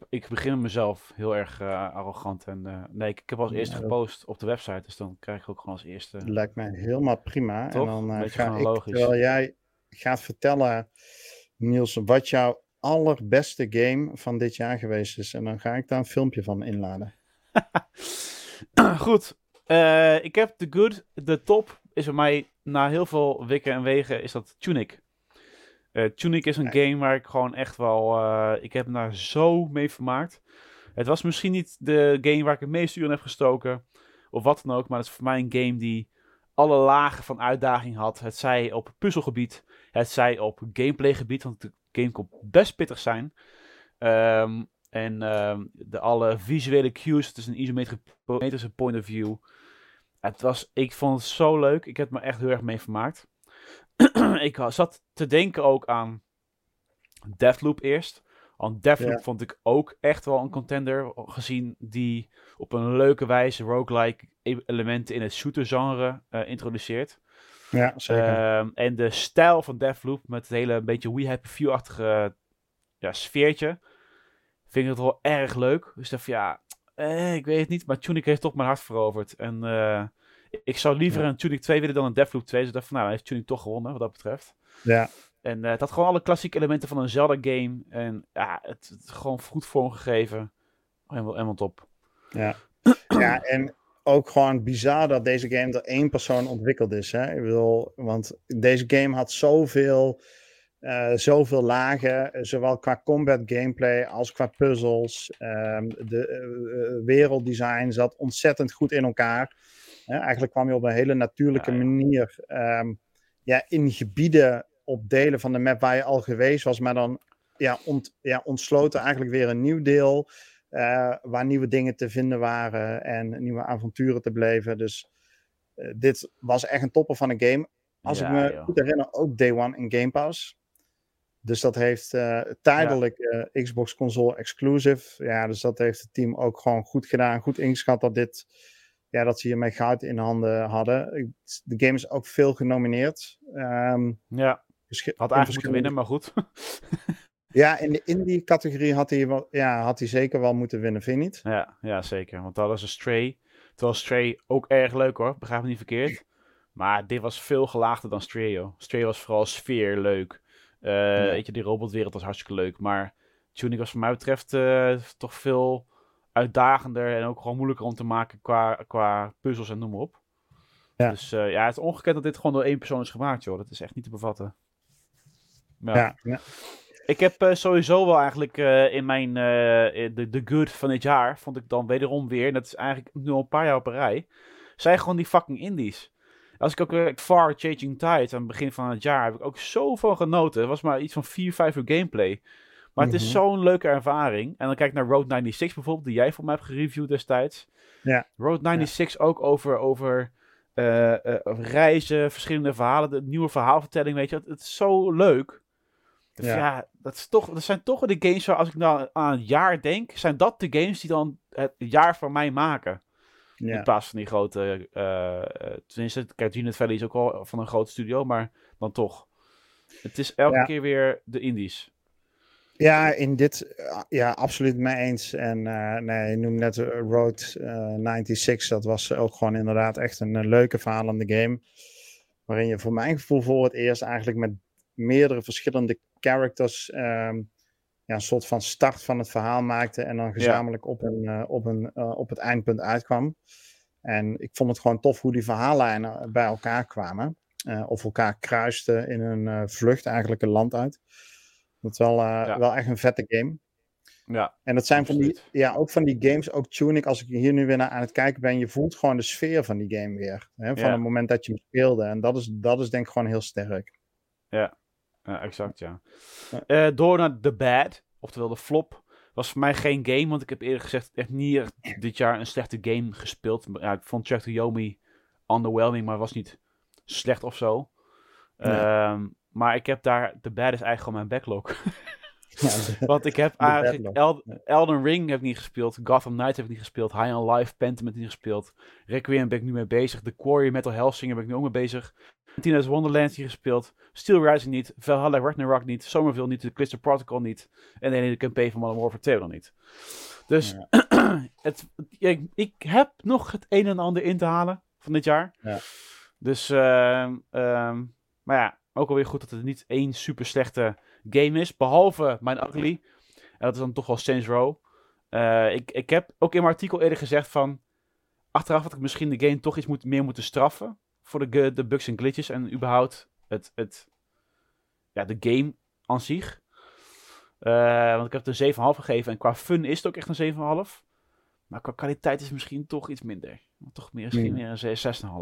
Ik begin mezelf heel erg uh, arrogant. En uh, nee, ik, ik, heb als eerste gepost op de website, dus dan krijg ik ook gewoon als eerste. Lijkt mij helemaal prima. Toch? En dan uh, ga ik, terwijl jij gaat vertellen, Niels, wat jouw allerbeste game van dit jaar geweest is. En dan ga ik daar een filmpje van inladen. Goed. ik heb de good, de top is bij mij na heel veel wikken en wegen is dat Tunic. Uh, Tunic is een game waar ik gewoon echt wel. Uh, ik heb me daar zo mee vermaakt. Het was misschien niet de game waar ik het meeste uren heb gestoken. Of wat dan ook. Maar het is voor mij een game die alle lagen van uitdaging had. Het zij op puzzelgebied. Het zij op gameplaygebied. Want de game kon best pittig zijn. Um, en um, de alle visuele cues. Het is een isometrische point of view. Het was, ik vond het zo leuk. Ik heb me echt heel erg mee vermaakt. ik zat te denken ook aan Deathloop eerst. Want Deathloop vond ik ook echt wel een contender, gezien die op een leuke wijze roguelike e-, elementen in het shooter genre uh, introduceert. Ja, zeker. Uh, en de stijl van Deathloop met het hele beetje We Happy Few-achtige ja, sfeertje, vind ik het wel erg leuk. Dus dacht ja, eh, ik weet het niet, maar Tunic heeft toch mijn hart veroverd. En uh, ik zou liever een Tunic 2 willen dan een Deathloop 2. Dus ik dacht van, nou, heeft Tunic toch gewonnen, wat dat betreft. Ja. En uh, het had gewoon alle klassieke elementen van een Zelda-game. En ja, het, het gewoon goed vormgegeven. Helemaal, helemaal top. Ja. ja, en ook gewoon bizar dat deze game door één persoon ontwikkeld is. Hè? Ik bedoel, want deze game had zoveel, uh, zoveel lagen, zowel qua combat gameplay als qua puzzels. Um, de uh, werelddesign zat ontzettend goed in elkaar eigenlijk kwam je op een hele natuurlijke manier um, ja, in gebieden op delen van de map waar je al geweest was, maar dan ja, ont, ja, ontsloten eigenlijk weer een nieuw deel. Uh, waar nieuwe dingen te vinden waren en nieuwe avonturen te beleven. Dus uh, dit was echt een topper van een game. Als ja, ik me joh. goed herinner, ook Day One in Game Pass. Dus dat heeft uh, tijdelijk ja. Xbox console exclusive. Ja, dus dat heeft het team ook gewoon goed gedaan. Goed ingeschat dat dit ja, dat ze hiermee goud in handen hadden. De game is ook veel genomineerd. Um, ja, had eigenlijk moeten winnen, maar goed. ja, in, de, in die categorie had hij, wel, ja, had hij zeker wel moeten winnen, vind je niet? Ja, ja zeker. Want dat was een Stray. Terwijl Stray ook erg leuk hoor, begrijp me niet verkeerd. Maar dit was veel gelaagder dan Stray, joh. Stray was vooral sfeer leuk. Uh, ja. Weet je, die robotwereld was hartstikke leuk. Maar Tunic was, wat mij betreft, uh, toch veel uitdagender en ook gewoon moeilijker om te maken qua, qua puzzels en noem maar op. Ja. Dus uh, ja, het is ongekend dat dit gewoon door één persoon is gemaakt, joh. Dat is echt niet te bevatten. Ja. ja, ja. Ik heb uh, sowieso wel eigenlijk uh, in mijn de, de good van dit jaar, vond ik dan wederom weer, en dat is eigenlijk nu al een paar jaar op een rij, zijn gewoon die fucking indies. Als ik ook Far Changing Tide aan het begin van het jaar heb ik ook zoveel genoten. Het was maar iets van 4, 5 uur gameplay. Maar het is mhm. zo'n leuke ervaring. En dan kijk ik naar Road 96 bijvoorbeeld, die jij voor mij hebt gereviewd destijds. Ja. Road 96 ook over, over uh, uh, reizen, verschillende verhalen, de nieuwe verhaalvertelling, weet je. Het, het is zo leuk. Dus ja. ja, dat, is toch, dat zijn toch de games waar, als ik nou aan het jaar denk, zijn dat de games die dan het jaar voor mij maken. Ja. In plaats van die grote, uh, tenminste, kijk, Unit Valley is ook wel van een grote studio, maar dan toch. Het is elke ja. keer weer de indies. Ja, in dit, ja, absoluut mee eens. En uh, nee, je noemt net Road uh, 96, dat was ook gewoon inderdaad echt een, een leuke verhalende game. Waarin je voor mijn gevoel voor het eerst eigenlijk met meerdere verschillende characters ehm, ja, een soort van start van het verhaal maakte en dan gezamenlijk op, een, op, een, op het eindpunt uitkwam. En ik vond het gewoon tof hoe die verhaallijnen bij elkaar kwamen. of elkaar kruisten in een vlucht eigenlijk een land uit. Dat is wel, wel echt een vette game. Ja, en dat zijn van die, ja, ook van die games, ook Tunic, als ik hier nu weer naar aan het kijken ben, je voelt gewoon de sfeer van die game weer. Hè, van het moment dat je hem speelde. En dat is, dat is denk ik gewoon heel sterk. Ja, ja exact, ja. Uh, door naar The Bad, oftewel de flop, was voor mij geen game, want ik heb eerder gezegd echt niet dit jaar een slechte game gespeeld. Ja, ik vond Track to Yomi underwhelming, maar was niet slecht of zo. Ehm, maar ik heb daar, The Bad is eigenlijk gewoon mijn backlog. Want ik heb eigenlijk Elden Ring heb ik niet gespeeld. Gotham Knights heb ik niet gespeeld. High on Life, Pentiment niet gespeeld. Requiem ben ik nu mee bezig. The Quarry, Metal Hellsinger ben ik nu ook mee bezig. Tina's Wonderlands niet gespeeld. Steel Rising niet. Valhalla Ragnarok niet. Somerville niet. The Crystal Protocol niet. En de hele campaign van Modern Warfare 2 nog niet. Dus het, ik, ik, heb nog het een en ander in te halen van dit jaar. Ja. Dus, uh, maar ja, ook alweer goed dat het niet één super slechte game is. Behalve mijn ugly. En dat is dan toch wel Saints Row. Uh, ik, ik heb ook in mijn artikel eerder gezegd van... Achteraf had ik misschien de game toch iets moet, meer moeten straffen. Voor de, de bugs en glitches. En überhaupt het, het, ja, de game aan zich. Uh, want ik heb het een 7,5 gegeven. En qua fun is het ook echt een 7,5. Maar qua kwaliteit is het misschien toch iets minder. Toch meer, misschien meer een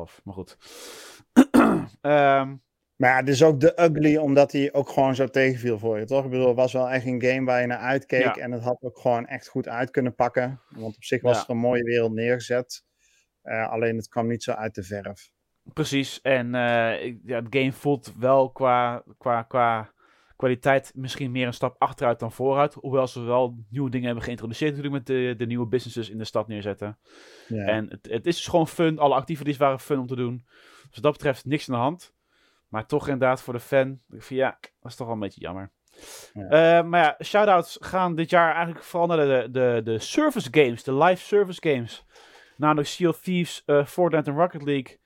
6,5. Maar goed. um, Maar ja, het is ook de ugly, omdat hij ook gewoon zo tegenviel voor je, toch? Ik bedoel, het was wel echt een game waar je naar uitkeek en het had ook gewoon echt goed uit kunnen pakken. Want op zich was ja. er een mooie wereld neergezet. Uh, alleen het kwam niet zo uit de verf. Precies, en uh, ja, het game voelt wel qua, qua, qua kwaliteit misschien meer een stap achteruit dan vooruit. Hoewel ze wel nieuwe dingen hebben geïntroduceerd natuurlijk met de, de nieuwe businesses in de stad neerzetten. Ja. En het, het is dus gewoon fun, alle activities waren fun om te doen. Dus wat dat betreft niks aan de hand. Maar toch inderdaad voor de fan. Ja, dat is toch wel een beetje jammer. Ja. Uh, maar ja, shoutouts gaan dit jaar eigenlijk vooral naar de, de, de service games, de live service games. Namelijk Sea of Thieves, uh, Fortnite en Rocket League.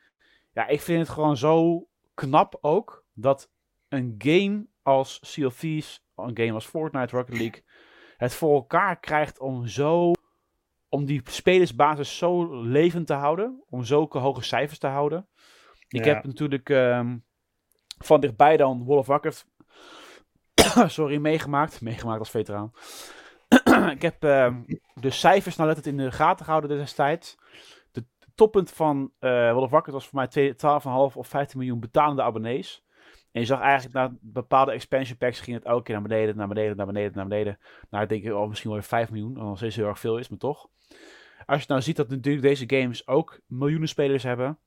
Ja, ik vind het gewoon zo knap ook dat een game als Sea of Thieves, een game als Fortnite, Rocket League, het voor elkaar krijgt om zo, om die spelersbasis zo levend te houden, om zulke hoge cijfers te houden. Ik heb natuurlijk um, van dichtbij dan World of sorry, meegemaakt. Meegemaakt als veteraan. ik heb uh, de cijfers nauwlettend in de gaten gehouden destijds. De toppunt van World of Warcraft was voor mij 12,5 of 15 miljoen betalende abonnees. En je zag eigenlijk na bepaalde expansion packs ging het elke keer naar beneden, naar beneden, naar beneden, naar beneden. Nou, ik denk oh, misschien wel 5 miljoen, nog steeds heel erg veel is, maar toch. Als je nou ziet dat natuurlijk deze games ook miljoenen spelers hebben,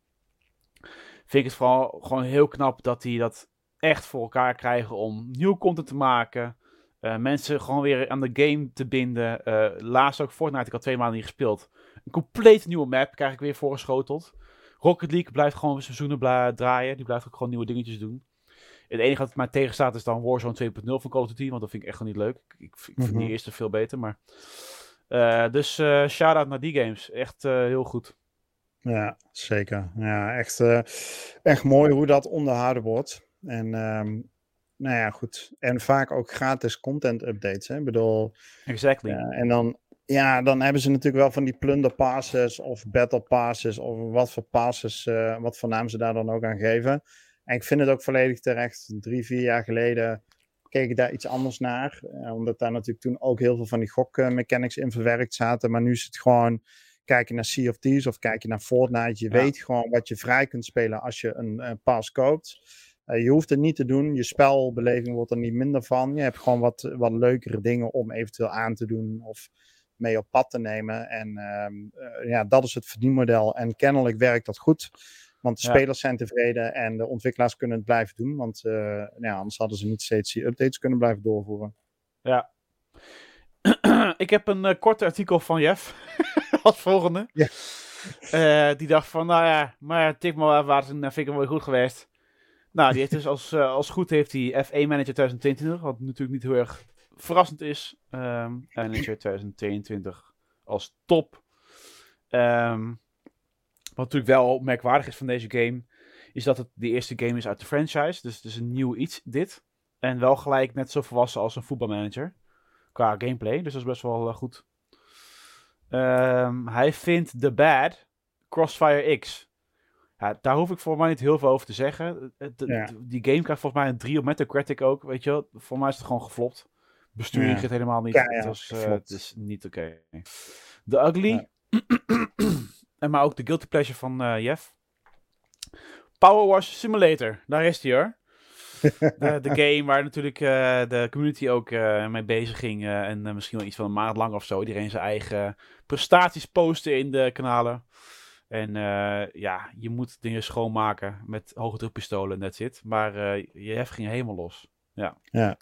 vind ik het vooral gewoon heel knap dat die dat echt voor elkaar krijgen om nieuw content te maken. Uh, mensen gewoon weer aan de game te binden. Uh, laatst ook Fortnite, ik had twee maanden niet gespeeld. Een compleet nieuwe map krijg ik weer voorgeschoteld. Rocket League blijft gewoon seizoenen draaien. Die blijft ook gewoon nieuwe dingetjes doen. Het enige wat mij tegenstaat is dan Warzone 2.0 van Call of Duty. Want dat vind ik echt gewoon niet leuk. Ik, ik vind mm -hmm. die eerste veel beter. Maar... Uh, dus shout-out naar die games. Echt heel goed. Ja, zeker. Ja, echt, uh, echt mooi hoe dat onderhouden wordt. En um, nou ja, goed. En vaak ook gratis content updates. Hè? Ik bedoel. Exactly. En dan, ja, dan hebben ze natuurlijk wel van die plunder passes of battle passes of wat voor passes, uh, wat voor naam ze daar dan ook aan geven. En ik vind het ook volledig terecht. Drie, vier jaar geleden keek ik daar iets anders naar. Uh, omdat daar natuurlijk toen ook heel veel van die gokmechanics in verwerkt zaten. Maar nu is het gewoon Kijk je naar Sea of Thieves of kijk je naar Fortnite, je weet gewoon wat je vrij kunt spelen als je een, een pas koopt. Uh, je hoeft het niet te doen, je spelbeleving wordt er niet minder van. Je hebt gewoon wat, wat leukere dingen om eventueel aan te doen of mee op pad te nemen. En uh, uh, ja, dat is het verdienmodel. En kennelijk werkt dat goed. Want de ja. spelers zijn tevreden en de ontwikkelaars kunnen het blijven doen. Want nou, anders hadden ze niet steeds die updates kunnen blijven doorvoeren. Ja. Ik heb een kort artikel van Jeff. als volgende. Ja. Uh, die dacht van, nou ja, maar tik maar waar, dan vind ik hem wel goed geweest. Nou, die heeft dus als, uh, als goed heeft hij F1 Manager 2022, wat natuurlijk niet heel erg verrassend is. Um, Manager 2022 als top. Um, wat natuurlijk wel merkwaardig is van deze game, is dat het de eerste game is uit de franchise. Dus het is een nieuw iets, dit. En wel gelijk net zo volwassen als een voetbalmanager. Qua gameplay, dus dat is best wel goed. Ehm, hij vindt The Bad Crossfire X. Ja, daar hoef ik voor mij niet heel veel over te zeggen. Die game krijgt volgens mij een 3 op Metacritic ook, weet je wel. Voor mij is het gewoon geflopt. Besturing ja. het helemaal niet. het, was, uh, het, is niet oké. Okay. The Ugly. en maar ook de Guilty Pleasure van uh, Jeff. Power Wash Simulator. Daar is hij hoor. de, de, game waar natuurlijk uh, de community ook mee bezig ging. en misschien wel iets van een maand lang of zo. Iedereen zijn eigen prestaties posten in de kanalen. En ja, je moet dingen schoonmaken met hoge drukpistolen, that's it. Maar je hef ging helemaal los. Ja. ja.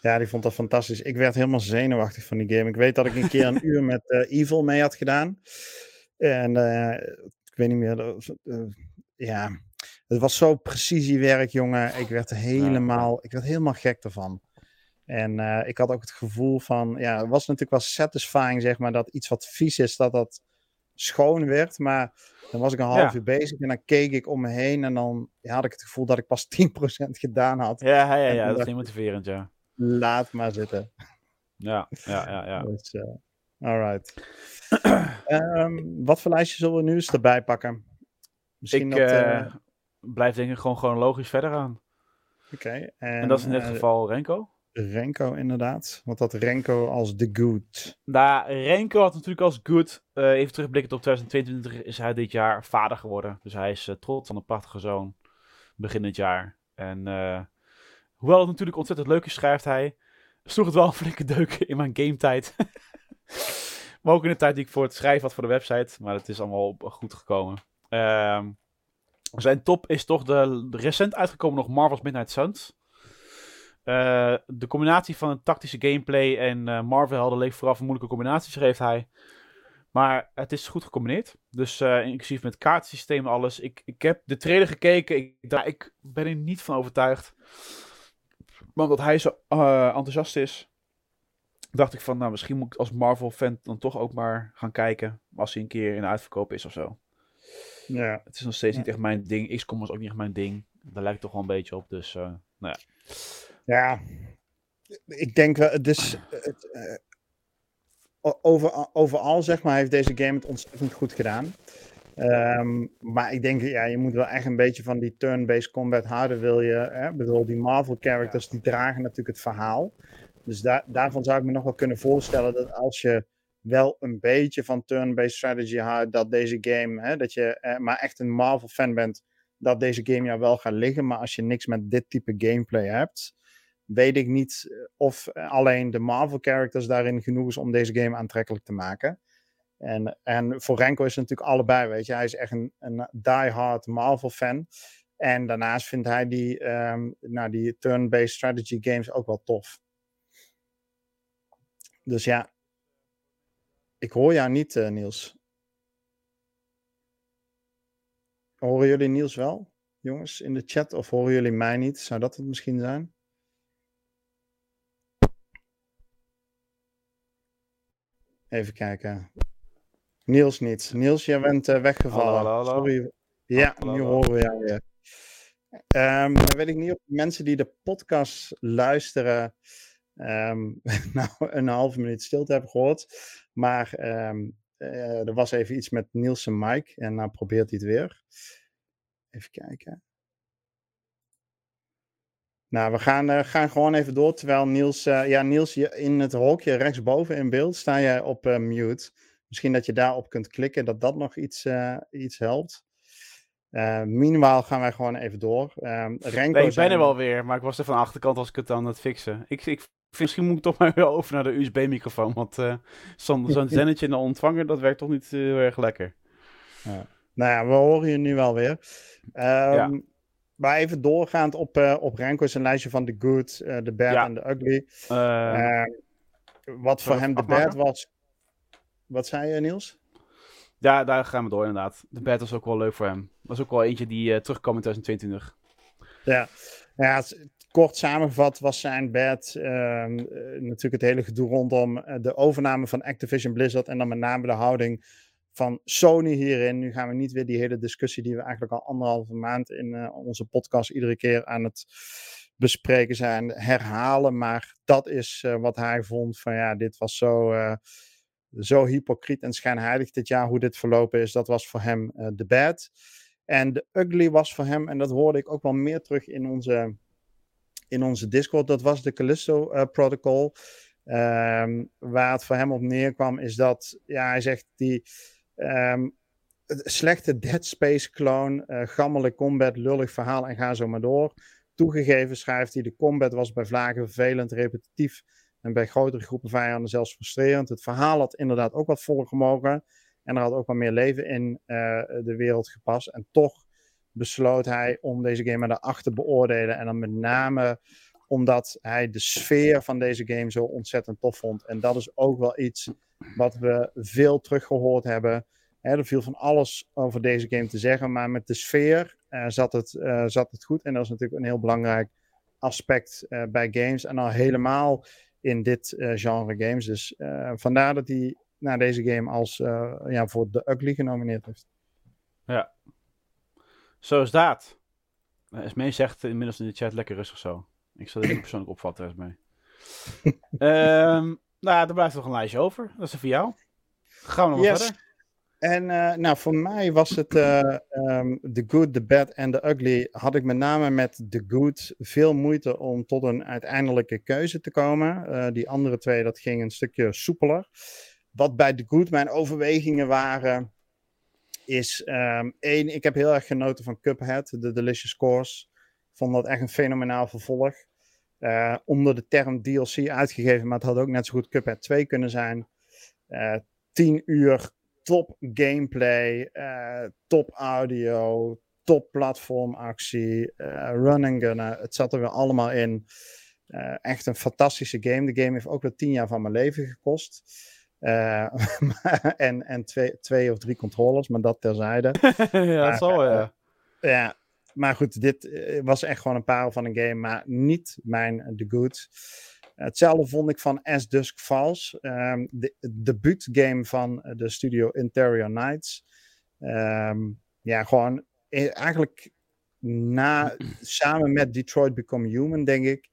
Ja, die vond dat fantastisch. Ik werd helemaal zenuwachtig van die game. Ik weet dat ik een keer een uur met uh, Evil mee had gedaan. En uh, ik weet niet meer. Uh, ja, het was zo precisiewerk, jongen. Ik werd helemaal, ik werd helemaal gek ervan. En ik had ook het gevoel van, ja, het was natuurlijk wel satisfying, zeg maar, dat iets wat vies is, dat dat schoon werd. Maar dan was ik een half uur bezig en dan keek ik om me heen en dan ja, had ik het gevoel dat ik pas 10% gedaan had. Ja, ja, ja, ja dat is niet motiverend, ja laat maar zitten. Ja, ja, ja. ja. Dus, uh, alright. um, wat voor lijstje zullen we nu eens erbij pakken? Misschien ik dat, uh, blijf denk ik gewoon chronologisch verder aan. Oké. en, en, dat is in dit geval Renko? Renko, inderdaad. Want dat Renko als de good. Nou, Renko had natuurlijk als good. Uh, even terugblikken op 2022 is hij dit jaar vader geworden. Dus hij is uh, trots van een prachtige zoon. Begin dit jaar. En Hoewel het natuurlijk ontzettend leuk is, schrijft hij, sloeg het wel een flinke deuk in mijn gametijd. maar ook in de tijd die ik voor het schrijven had voor de website. Maar het is allemaal goed gekomen. Um, zijn top is toch de, recent uitgekomen nog Marvel's Midnight Suns. Uh, de combinatie van een tactische gameplay en uh, Marvel-helden leek vooraf een moeilijke combinatie, schreef hij. Maar het is goed gecombineerd. Dus uh, inclusief met kaartsysteem alles. Ik, ik heb de trailer gekeken. Ik, ik ben er niet van overtuigd. Maar omdat hij zo enthousiast is, dacht ik van, nou, misschien moet ik als Marvel-fan dan toch ook maar gaan kijken. Als hij een keer in uitverkoop is of zo. Ja. Het is nog steeds niet echt mijn ding. XCOM was ook niet echt mijn ding. Daar lijkt toch wel een beetje op. Dus, uh, nou ja. Ja, ik denk wel, dus het, uh, over, overal zeg maar heeft deze game het ontzettend goed gedaan. Um, maar ik denk, ja, je moet wel echt een beetje van die turn-based combat houden, wil je. Hè? Ik bedoel, die Marvel characters, die dragen natuurlijk het verhaal. Dus daar, daarvan zou ik me nog wel kunnen voorstellen dat als je wel een beetje van turn-based strategy houdt, dat deze game, hè, dat je eh, maar echt een Marvel fan bent, dat deze game jou wel gaat liggen. Maar als je niks met dit type gameplay hebt, weet ik niet of alleen de Marvel characters daarin genoeg is om deze game aantrekkelijk te maken. En, en voor Renko is het natuurlijk allebei, weet je. Hij is echt een, een die-hard Marvel-fan. En daarnaast vindt hij die, um, nou, die turn-based strategy games ook wel tof. Dus ja, ik hoor jou niet, uh, Niels. Horen jullie Niels wel, jongens, in de chat? Of horen jullie mij niet? Zou dat het misschien zijn? Even kijken. Niels niet. Niels, jij bent uh, weggevallen. Hallo, hallo, Sorry. Ja, nu horen we jou weer. Um, dan weet ik niet of mensen die de podcast luisteren, um, nou een halve minuut stilte hebben gehoord. Maar um, uh, er was even iets met Niels en Mike en nou probeert hij het weer. Even kijken. Nou, we gaan, uh, gaan gewoon even door. Terwijl Niels, ja, Niels, in het hokje rechtsboven in beeld sta jij op mute. Misschien dat je daarop kunt klikken, dat dat nog iets, iets helpt. Uh, minimaal gaan wij gewoon even door. Um, Renko nee, ik ben er wel weer, maar ik was er van de achterkant als ik het aan het fixen. Ik, ik, misschien moet ik toch maar weer over naar de USB-microfoon, want uh, zo'n zo zennetje in de ontvanger, dat werkt toch niet heel erg lekker. Ja. Nou ja, we horen je nu wel weer. Um, ja. Maar even doorgaand op, uh, op Renko zijn lijstje van The Good, The Bad en The Ugly. Ehm, wat voor hem de bad was, wat zei je, Niels? Ja, daar gaan we door inderdaad. De bed was ook wel leuk voor hem. Was ook wel eentje die terugkwam in 2022. Ja, ja kort samengevat was zijn bed uh, natuurlijk het hele gedoe rondom eh, de overname van Activision Blizzard en dan met name de houding van Sony hierin. Nu gaan we niet weer die hele discussie die we eigenlijk al anderhalve maand in uh, onze podcast iedere keer aan het bespreken zijn, herhalen. Maar dat is wat hij vond van ja, dit was zo, zo hypocriet en schijnheilig dit jaar hoe dit verlopen is. Dat was voor hem de bad. En de ugly was voor hem, en dat hoorde ik ook wel meer terug in onze, in onze Discord, dat was de Callisto Protocol. Um, waar het voor hem op neerkwam, is dat ja, hij zegt die Um, slechte Dead Space clone, uh, gammele combat, lullig verhaal en ga zo maar door. Toegegeven schrijft hij, de combat was bij vlagen vervelend, repetitief en bij grotere groepen vijanden zelfs frustrerend. Het verhaal had inderdaad ook wat voller gemogen en er had ook wat meer leven in uh, de wereld gepast. En toch besloot hij om deze game naar de acht te beoordelen en dan met name omdat hij de sfeer van deze game zo ontzettend tof vond. En dat is ook wel iets wat we veel teruggehoord hebben. er viel van alles over deze game te zeggen, maar met de sfeer uh, zat, het, uh, zat het goed. En dat is natuurlijk een heel belangrijk aspect uh, bij games. En al helemaal in dit genre games. Dus vandaar dat hij naar deze game als ja, voor de Ugly genomineerd heeft. Ja, zo is dat. Esmee zegt inmiddels in de chat lekker rustig zo. Ik zal dit niet persoonlijk opvatten, Esmee. um, Nou, er blijft nog een lijstje over. Dat is er voor jou. Gaan we nog yes. verder. En uh, nou, voor mij was het uh, um, The Good, The Bad en The Ugly. Had ik met name met The Good veel moeite om tot een uiteindelijke keuze te komen. Uh, die andere twee, dat ging een stukje soepeler. Wat bij The Good mijn overwegingen waren, is um, één, ik heb heel erg genoten van Cuphead, The Delicious Course. Vond dat echt een fenomenaal vervolg. Uh, onder de term DLC uitgegeven, maar het had ook net zo goed Cuphead 2 kunnen zijn. Uh, eh, 10 uur top gameplay, uh, top audio, top platformactie, run and gunnen. Het zat er weer allemaal in. echt een fantastische game. De game heeft ook wel 10 jaar van mijn leven gekost. en en twee, twee of drie controllers, maar dat terzijde. ja, dat zal ja. ja, maar goed, dit eh, was echt gewoon een parel van een game, maar niet mijn The Good. Hetzelfde vond ik van As Dusk Falls, um, de debuutgame van de studio Interior Nights. Um, ja, gewoon eh, eigenlijk na, samen met Detroit Become Human, denk ik,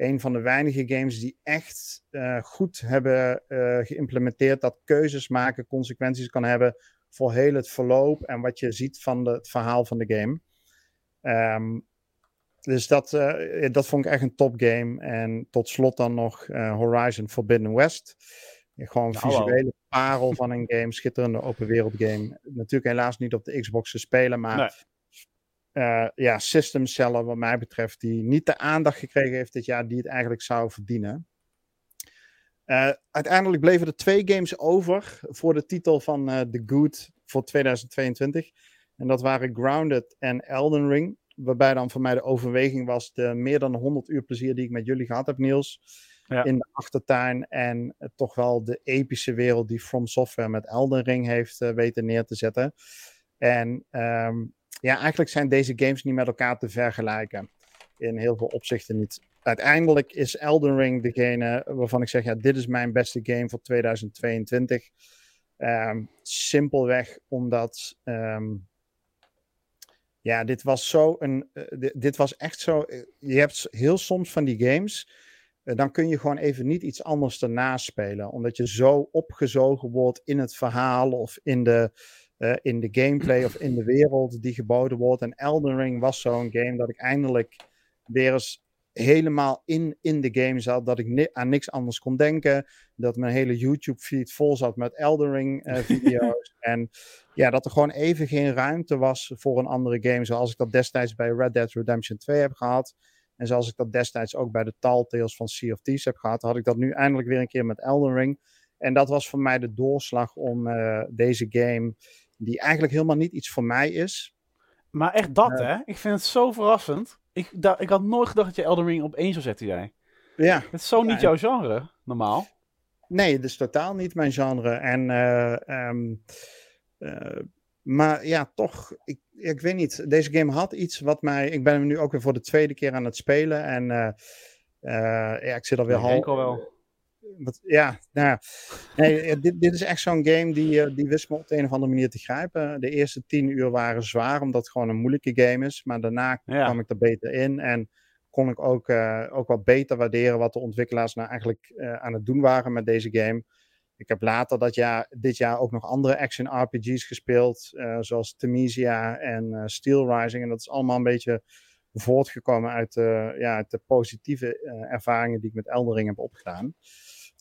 een van de weinige games die echt uh, goed hebben uh, geïmplementeerd dat keuzes maken consequenties kan hebben voor heel het verloop en wat je ziet van de, het verhaal van de game. Um, dus dat, uh, dat vond ik echt een topgame. En tot slot dan nog Horizon Forbidden West. Gewoon een visuele parel van een game. Schitterende open wereld game. Natuurlijk helaas niet op de Xbox te spelen, maar... Nee. Uh, ja, system seller wat mij betreft, die niet de aandacht gekregen heeft dit jaar die het eigenlijk zou verdienen. Uh, uiteindelijk bleven er twee games over voor de titel van uh, The Good voor 2022. En dat waren Grounded en Elden Ring. Waarbij dan voor mij de overweging was de meer dan 100 uur plezier die ik met jullie gehad heb, Niels. Ja. In de achtertuin. En toch wel de epische wereld die From Software met Elden Ring heeft weten neer te zetten. En um, ja, eigenlijk zijn deze games niet met elkaar te vergelijken. In heel veel opzichten niet. Uiteindelijk is Elden Ring degene waarvan ik zeg: ja, dit is mijn beste game voor 2022. Um, simpelweg omdat. Um, ja, dit was zo een. Uh, dit was echt zo. Uh, je hebt heel soms van die games. Uh, dan kun je gewoon even niet iets anders ernaast spelen. Omdat je zo opgezogen wordt in het verhaal of in de, in de gameplay of in de wereld die geboden wordt. En Elden Ring was zo'n game dat ik eindelijk weer eens helemaal in, in de game zat. Dat ik ni aan niks anders kon denken. Dat mijn hele YouTube-feed vol zat met Elden Ring-video's. Eh, en ja, dat er gewoon even geen ruimte was voor een andere game. Zoals ik dat destijds bij Red Dead Redemption 2 heb gehad. En zoals ik dat destijds ook bij de Tales van Sea of Thieves heb gehad. Had ik dat nu eindelijk weer een keer met Elden Ring. En dat was voor mij de doorslag om uh, deze game, die eigenlijk helemaal niet iets voor mij is. Maar echt dat, uh, hè? Ik vind het zo verrassend. Ik, ik had nooit gedacht dat je Elden Ring op één zou zetten, jij. Ja. Het is zo niet jouw genre, normaal. Nee, het is totaal niet mijn genre. En, uh, um, uh, maar ja, toch, ik, ik weet niet. Deze game had iets wat mij. Ik ben hem nu ook weer voor de tweede keer aan het spelen. En uh, ja, ik zit alweer half. al wel. Wat, ja, nou ja. Nee, dit, dit is echt zo'n game die, die wist me op de een of andere manier te grijpen. De eerste tien uur waren zwaar, omdat het gewoon een moeilijke game is. Maar daarna kwam ik er beter in. En kon ik ook, uh, ook wat beter waarderen wat de ontwikkelaars nou eigenlijk uh, aan het doen waren met deze game. Ik heb later dat jaar, dit jaar ook nog andere action RPG's gespeeld, uh, zoals Temisia en Steel Rising. En dat is allemaal een beetje voortgekomen uit, ja, uit de positieve ervaringen die ik met Eldering heb opgedaan.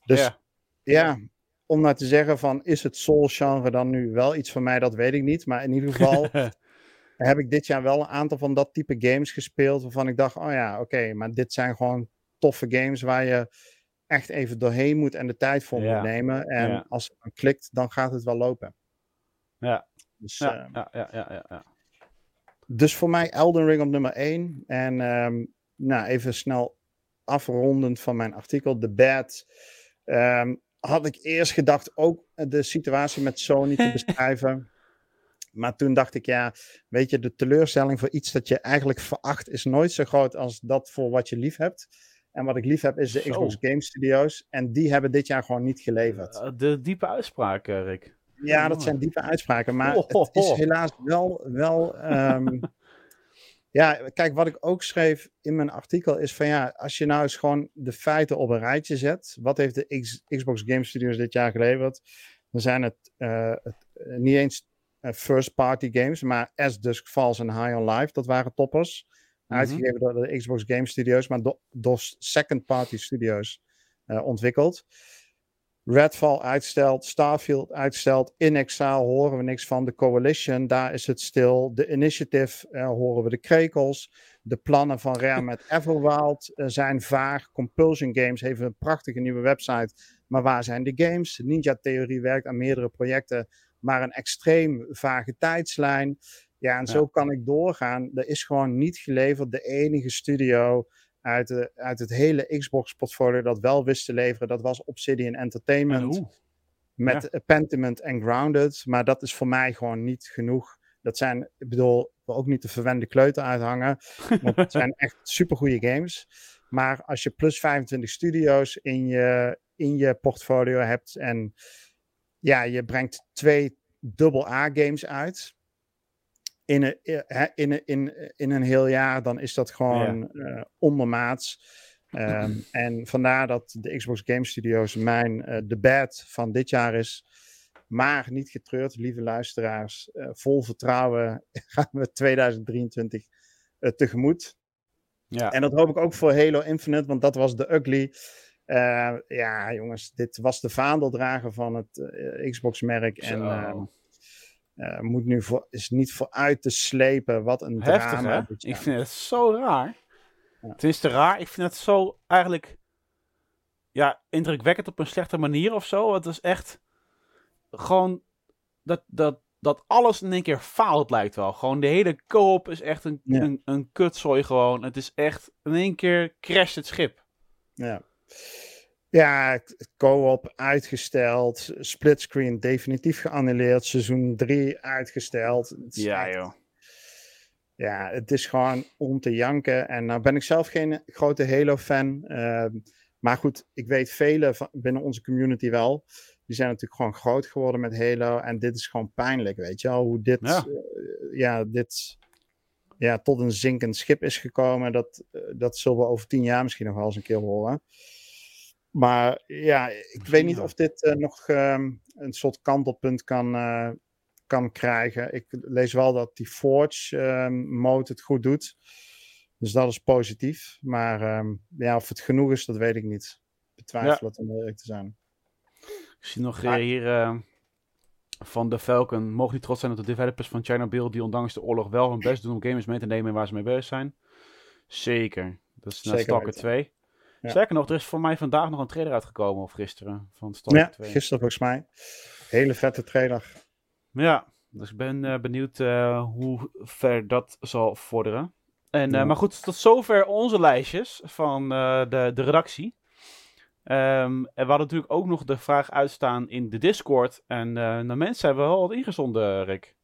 Dus ja. ja, om nou te zeggen van, is het soul-genre dan nu wel iets voor mij, dat weet ik niet. Maar in ieder geval heb ik dit jaar wel een aantal van dat type games gespeeld. Waarvan ik dacht, oh ja, oké, maar dit zijn gewoon toffe games waar je echt even doorheen moet en de tijd voor moet nemen. En als het dan klikt, dan gaat het wel lopen. Ja. Dus, ja, uh, ja, ja, ja, ja, Dus voor mij Elden Ring op nummer 1. En um, nou, even snel afrondend van mijn artikel. The Bad. Um, had ik eerst gedacht ook de situatie met Sony te beschrijven. Maar toen dacht ik, ja, weet je, de teleurstelling voor iets dat je eigenlijk veracht is nooit zo groot als dat voor wat je lief hebt. En wat ik lief heb is de Xbox Game Studios. En die hebben dit jaar gewoon niet geleverd. Uh, de diepe uitspraken, Rick. Ja, dat zijn diepe uitspraken. Maar het is helaas wel. wel um, ja, kijk, wat ik ook schreef in mijn artikel is van ja, als je nou eens gewoon de feiten op een rijtje zet. Wat heeft de X Xbox Game Studios dit jaar geleverd? Dan zijn het, uh, het niet eens uh, first-party games. Maar As Dusk Falls en High on Life, dat waren toppers. Mhm. Uitgegeven door de Xbox Game Studios, maar do door second-party studios uh, ontwikkeld. Redfall uitstelt, Starfield uitstelt, In Exile horen we niks van. De Coalition, daar is het stil. De Initiative uh, horen we de krekels. De plannen van Rare met Everwild uh, zijn vaag. Compulsion Games heeft een prachtige nieuwe website. Maar waar zijn de games? Ninja Theorie werkt aan meerdere projecten maar een extreem vage tijdslijn. Ja, en zo kan ik doorgaan. Er is gewoon niet geleverd. De enige studio uit, de, uit het hele Xbox-portfolio dat wel wist te leveren, dat was Obsidian Entertainment. Met ja. Pentiment en Grounded. Maar dat is voor mij gewoon niet genoeg. Dat zijn, ik bedoel, ook niet de verwende kleuter uithangen. Want het zijn echt supergoeie games. Maar als je plus 25 studio's in je, in je portfolio hebt en ja, je brengt twee dubbel A-games uit. In een, in, een, in, in een heel jaar, dan is dat gewoon ja. uh, ondermaats. Um, en vandaar dat de Xbox Game Studios mijn uh, de bad van dit jaar is. Maar niet getreurd, lieve luisteraars. Uh, vol vertrouwen gaan we 2023 tegemoet. Ja. En dat hoop ik ook voor Halo Infinite, want dat was de ugly. Ja, jongens, dit was de vaandeldrager van het Xbox-merk. En uh, moet nu voor, is niet vooruit te slepen. Wat een Heftig, drama. Hè? Ik vind het zo raar. Ja. Het is te raar. Ik vind het zo eigenlijk ja, indrukwekkend op een slechte manier of zo. Het is echt gewoon dat, dat, dat alles in één keer faalt lijkt wel. Gewoon de hele co-op is echt een, ja. een, een kutzooi gewoon. Het is echt in één keer crasht het schip. Ja. Ja, co-op uitgesteld, splitscreen definitief geannuleerd, seizoen 3 uitgesteld. Ja, echt, joh. Ja, het is gewoon om te janken. En nou ben ik zelf geen grote Halo-fan. Uh, maar goed, ik weet velen binnen onze community wel. Die zijn natuurlijk gewoon groot geworden met Halo. En dit is gewoon pijnlijk, weet je wel. Hoe dit, ja, uh, ja dit ja, tot een zinkend schip is gekomen. Dat, uh, dat zullen we over tien jaar misschien nog wel eens een keer horen. Maar ja, ik weet niet of dit uh, nog uh, een soort kantelpunt kan, uh, kan krijgen. Ik lees wel dat die Forge ehm, mode het goed doet. Dus dat is positief. Maar um, ja, of het genoeg is, dat weet ik niet. Betwijfel het om eerlijk te zijn. Ik zie nog maar... hier ehm, van de Falcon. Mogen niet trots zijn op de developers van Chernobyl die ondanks de oorlog wel hun best doen om gamers mee te nemen waar ze mee bezig zijn? Zeker. Dat is naar Stalker 2. Ja. Zeker nog, er is voor mij vandaag nog een trailer uitgekomen, of gisteren, van Stalker ja, 2. gisteren volgens mij. Hele vette trailer. Ja, dus ik ben uh, benieuwd uh, hoe ver dat zal vorderen. En, ja. Maar goed, tot zover onze lijstjes van de, de redactie. Um, en we hadden natuurlijk ook nog de vraag uitstaan in de Discord. En de mensen hebben wel wat ingezonden, Rick.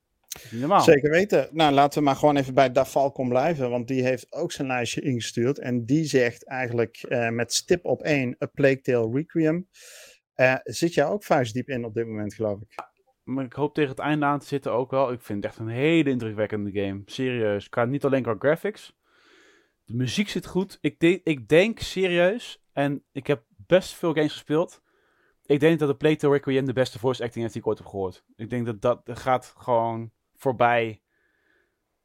Normaal. Zeker weten. Nou, laten we maar gewoon even bij Dafalcon blijven, want die heeft ook zijn lijstje ingestuurd. En die zegt eigenlijk uh, met stip op één, A Plague Tale Requiem. Uh, zit jij ook vuistdiep in op dit moment, geloof ik? Maar ik hoop tegen het einde aan te zitten ook wel. Ik vind het echt een hele indrukwekkende game. Serieus. Qua, niet alleen qua graphics. De muziek zit goed. Ik, de ik denk serieus, en ik heb best veel games gespeeld. Ik denk dat de Tale Requiem de beste voice acting heeft die ik ooit heb gehoord. Ik denk dat, dat gaat gewoon voorbij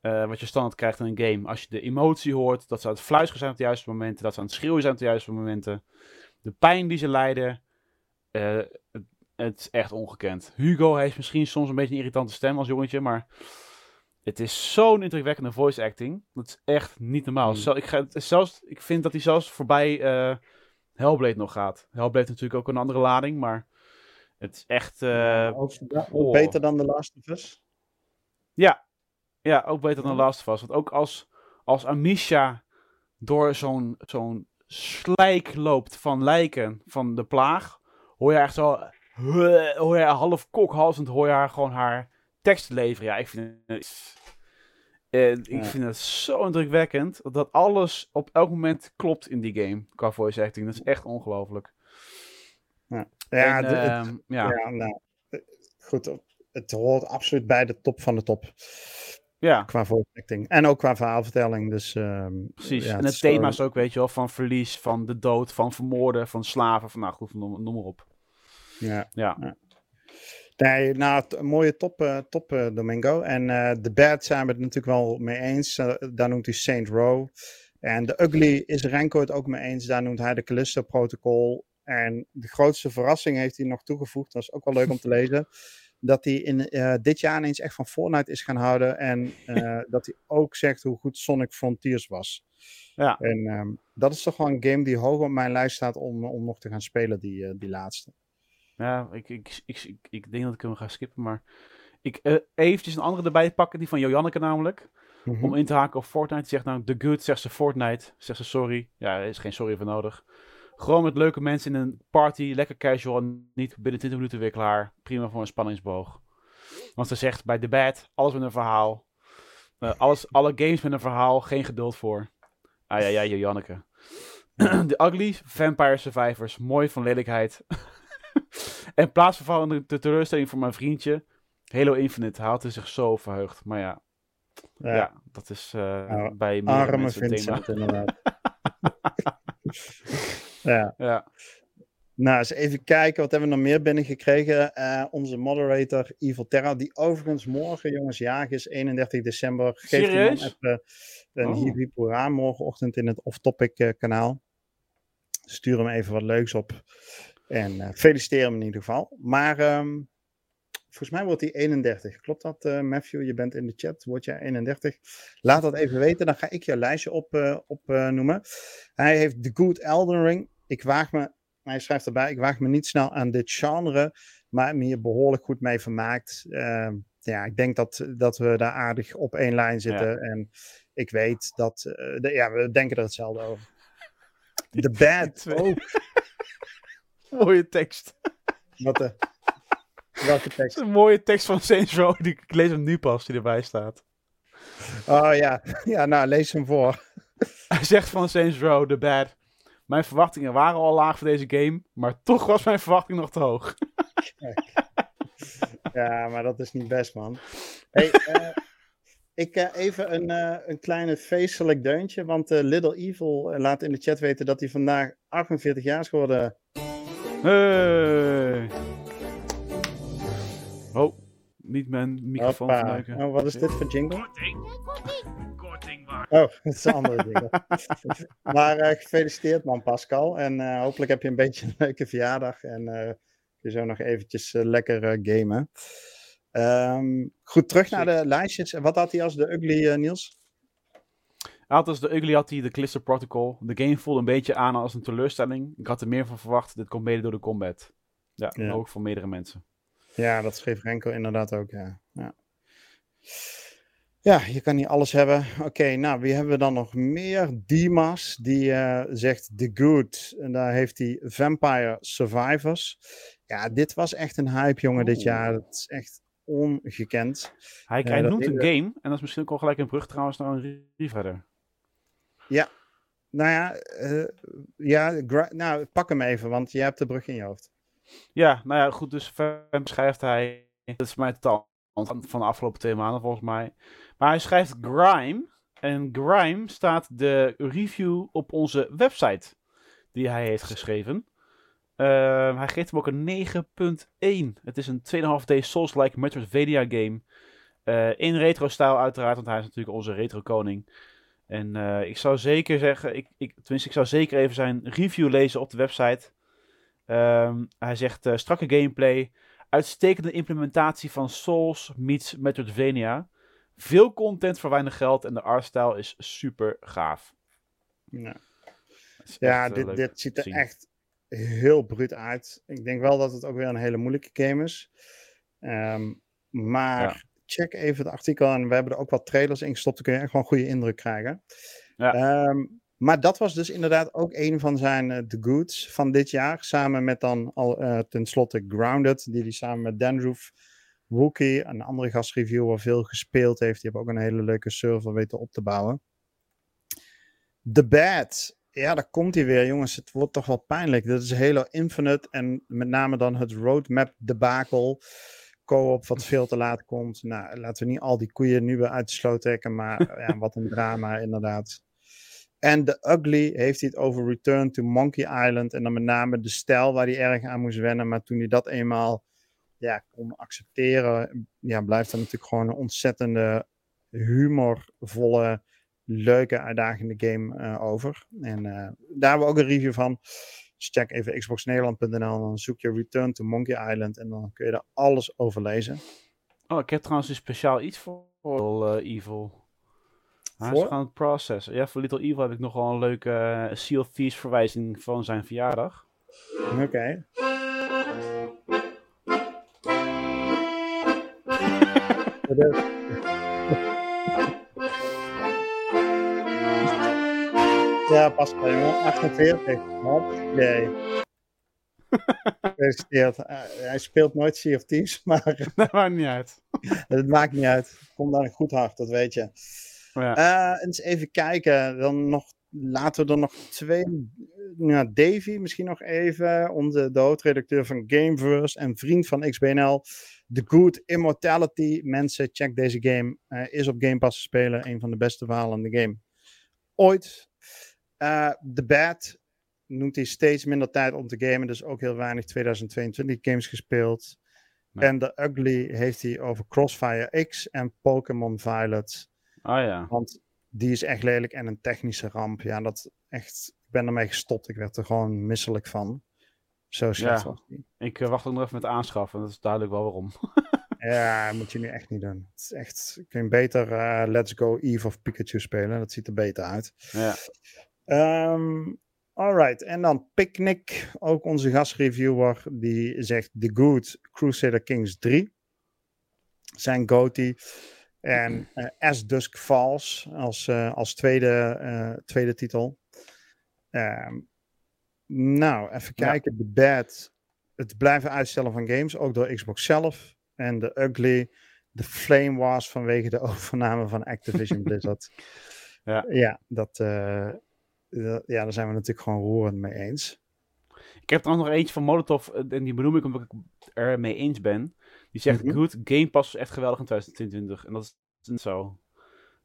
uh, wat je standaard krijgt in een game. Als je de emotie hoort, dat ze aan het fluisteren zijn op de juiste momenten, dat ze aan het schreeuwen zijn op de juiste momenten. De pijn die ze lijden, uh, het, het, is echt ongekend. Hugo heeft misschien soms een beetje een irritante stem als jongetje, maar het is zo'n indrukwekkende voice acting. Dat is echt niet normaal. Mm. ik, ga, zelfs, ik vind dat hij zelfs voorbij uh, Hellblade nog gaat. Hellblade natuurlijk ook een andere lading, maar het is echt... Ook, oh. Beter dan The Last of Us? Ja, ja ook beter dan Last of Us. Want ook als, als Amisha door zo'n zo'n slijk loopt van lijken van de plaag, hoor je echt zo, hoor je half kokhalsend, hoor je haar gewoon haar tekst leveren. Ja, ik vind het, uh, ik vind het zo indrukwekkend dat alles op elk moment klopt in die game qua voice acting. Dat is echt ongelooflijk. Ja, ja, en, uh, ja. ja nou, goed het hoort absoluut bij de top van de top. Ja. Qua voice En ook qua verhaalvertelling. Dus, uh, Precies. Ja, en het, thema is ook, weet je wel, van verlies, van de dood, van vermoorden, van slaven. Van, nou goed, noem, noem maar op. Ja. ja. ja. Nee, nou, een mooie top, uh, top uh, Domingo. En uh, The Bad zijn we het natuurlijk wel mee eens. daar noemt hij Saint Row. En The Ugly is Renko het ook mee eens. Daar noemt hij de Callisto Protocol. En de grootste verrassing heeft hij nog toegevoegd. Dat is ook wel leuk om te lezen dat hij in, uh, dit jaar ineens echt van Fortnite is gaan houden. En uh, dat hij ook zegt hoe goed Sonic Frontiers was. Ja. En um, dat is toch wel een game die hoog op mijn lijst staat om, om nog te gaan spelen, die, uh, die laatste. Ja, ik, ik, ik, ik, ik denk dat ik hem ga skippen, maar ik eventjes een andere erbij pakken, die van Jojanneke namelijk. Mm -hmm. Om in te haken op Fortnite. Zegt nou, The Good, zegt ze Fortnite. Zegt ze sorry. Ja, er is geen sorry voor nodig. Gewoon met leuke mensen in een party, lekker casual en niet binnen 20 minuten weer klaar. Prima voor een spanningsboog. Want ze zegt bij The Bad, alles met een verhaal. Uh, alles, alle games met een verhaal, geen geduld voor. Ah ja, ja, Janneke. The Ugly, Vampire Survivors, mooi van lelijkheid. en plaatsvervallende de teleurstelling voor mijn vriendje. Halo Infinite haalde zich zo verheugd. Maar ja, ja, ja dat is uh, nou, bij meer mensen Vincent, thema. inderdaad. Ja. ja. Nou, eens even kijken. Wat hebben we nog meer binnengekregen? Uh, onze moderator Evil Terra, die overigens morgen, jongens, jaag is 31 december. Geeft Serieus? even een oh. Hibipura morgenochtend in het off-topic uh, kanaal. Stuur hem even wat leuks op. En uh, feliciteer hem in ieder geval. Maar um, volgens mij wordt hij 31. Klopt dat, uh, Matthew? Je bent in de chat. Word jij 31? Laat dat even weten. Dan ga ik jouw lijstje op, uh, op uh, noemen. Hij heeft The Good Elden Ring. Ik waag me, hij schrijft erbij, ik waag me niet snel aan dit genre, maar me hier behoorlijk goed mee vermaakt. Ehm, ja, ik denk dat, dat we daar aardig op één lijn zitten. Ja. En ik weet dat, de, ja, we denken er hetzelfde over. The Bad. Mooie tekst. Wat de... Welke tekst? een mooie tekst van Saints Row. Die, ik lees hem nu pas, die erbij staat. Oh ja, ja nou lees hem voor. Hij zegt van Saints Row, The Bad. Mijn verwachtingen waren al laag voor deze game, maar toch was mijn verwachting nog te hoog. ja, maar dat is niet best, man. Hey, uh, ik uh, even een, uh, een kleine feestelijk deuntje, want Little Evil laat in de chat weten dat hij vandaag 48 jaar is geworden. Hey. Niet mijn microfoon gebruiken. Oh, wat is dit voor jingle? Korting. Korting. Oh, dat is een andere jingle. maar uh, gefeliciteerd man Pascal. En uh, hopelijk heb je een beetje een leuke verjaardag. En uh, je zo nog eventjes lekker gamen. Um, goed, terug naar de lijstjes. Wat had hij als de Ugly, Niels? Hij had als de Ugly had hij de Clister Protocol. De game voelde een beetje aan als een teleurstelling. Ik had er meer van verwacht. Dit komt mede door de combat. Ja, ja. ook voor meerdere mensen. Ja, dat schreef Renko inderdaad ook, ja. Ja, ja je kan niet alles hebben. Oké, nou, wie hebben we dan nog meer? Dimas, die uh, zegt The Good. En daar heeft hij Vampire Survivors. Ja, dit was echt een hype, jongen, dit jaar. Het is echt ongekend. Hij, Ja, hij dat noemt een game, en dat is misschien ook wel gelijk een brug trouwens naar een review verder. Nou ja, eh, ja nou, pak hem even, want je hebt de brug in je hoofd. Ja, nou ja, goed, dus verder beschrijft hij, dat is mij totaal van de afgelopen twee maanden volgens mij. Maar hij schrijft Grime, en Grime staat de review op onze website die hij heeft geschreven. Ehm, hij geeft hem ook een 9.1. Het is een 2,5D Souls-like Metroidvania game. Eh, in retro-stijl uiteraard, want hij is natuurlijk onze retro-koning. En eh, ik zou zeker zeggen, ik, ik, tenminste ik zou zeker even zijn review lezen op de website. Ehm, hij zegt eh, strakke gameplay, uitstekende implementatie van Souls meets Metroidvania. Veel content voor weinig geld en de artstyle is super gaaf. Ja. Ja, echt, eh, dit, dit ziet er zien. echt heel bruut uit. Ik denk wel dat het ook weer een hele moeilijke game is. Ehm, maar Ja. check even het artikel en we hebben er ook wat trailers in gestopt. Dan kun je echt gewoon een goede indruk krijgen. Ja. Ehm, maar dat was dus inderdaad ook een van zijn eh, The Goods van dit jaar. Samen met dan al eh tenslotte Grounded, die hij samen met Danroof Wookie, een andere gastreviewer, veel gespeeld heeft. Die hebben ook een hele leuke server weten op te bouwen. The Bad. Ja, daar komt hij weer, jongens. Het wordt toch wel pijnlijk. Dit is Halo Infinite en met name dan het roadmap debakel. Co-op wat veel te laat komt. Nou, laten we niet al die koeien nu weer uit de sloot trekken, maar ja, wat een drama inderdaad. En The Ugly heeft het over Return to Monkey Island en dan met name de stijl waar hij erg aan moest wennen. Maar toen hij dat eenmaal ja, kon accepteren, ja, blijft dat natuurlijk gewoon een ontzettende humorvolle leuke, uitdagende game eh, over. En eh, daar hebben we ook een review van. Dus check even xboxnederland.nl en dan zoek je Return to Monkey Island en dan kun je er alles over lezen. Oh, ik heb trouwens een speciaal iets voor eh, Evil. Hij is gaan het processen. Ja, voor Little Evil heb ik nog wel een leuke eh, Sea of Thieves verwijzing van zijn verjaardag. Oké. Ja, pas bij jongen. 48. Hoppakee. Gefeliciteerd. Eh, hij speelt nooit Thieves, maar Dat maakt niet uit. het maakt niet uit. Komt aan een goed hart, dat weet je. Ja. Eh, eens even kijken. Dan nog, laten we er nog twee. Nou, Davy, misschien nog even. Onze, de hoofdredacteur van Gameverse en vriend van XBNL. The Good Immortality. Mensen, check deze game. Eh, is op Game Pass te spelen. Een van de beste verhalen in de game. Ooit. Eh, The Bad noemt hij steeds minder tijd om te gamen. Dus ook heel weinig 2022 games gespeeld. Nee. En The Ugly heeft hij over Crossfire X en Pokémon Violet. Oh ja. Want die is echt lelijk en een technische ramp. Ja, dat echt. Ik ben ermee gestopt. Ik werd er gewoon misselijk van. Zo slecht Ja. was die. Ik eh, wacht ook nog even met aanschaffen. Dat is duidelijk wel waarom. Ja, moet je nu echt niet doen. Het is echt. Kun je beter eh, Let's Go Eve of Pikachu spelen. Dat ziet er beter uit. ja. Ehm alright. En dan Picnic. Ook onze gastreviewer. Die zegt The Good Crusader Kings 3. Zijn GOTY. En eh, As Dusk Falls als, eh, als tweede, eh, tweede titel. Ehm, nou, even kijken. The Bad. Het blijven uitstellen van games. Ook door Xbox zelf. En The Ugly. The Flame Wars vanwege de overname van Activision Blizzard. Ja. ja, dat, dat- ja, daar zijn we natuurlijk gewoon roerend mee eens. Ik heb er nog eentje van Molotov. En die benoem ik omdat ik er mee eens ben. Die zegt, Mhm. goed, Game Pass is echt geweldig in 2022. En dat is zo.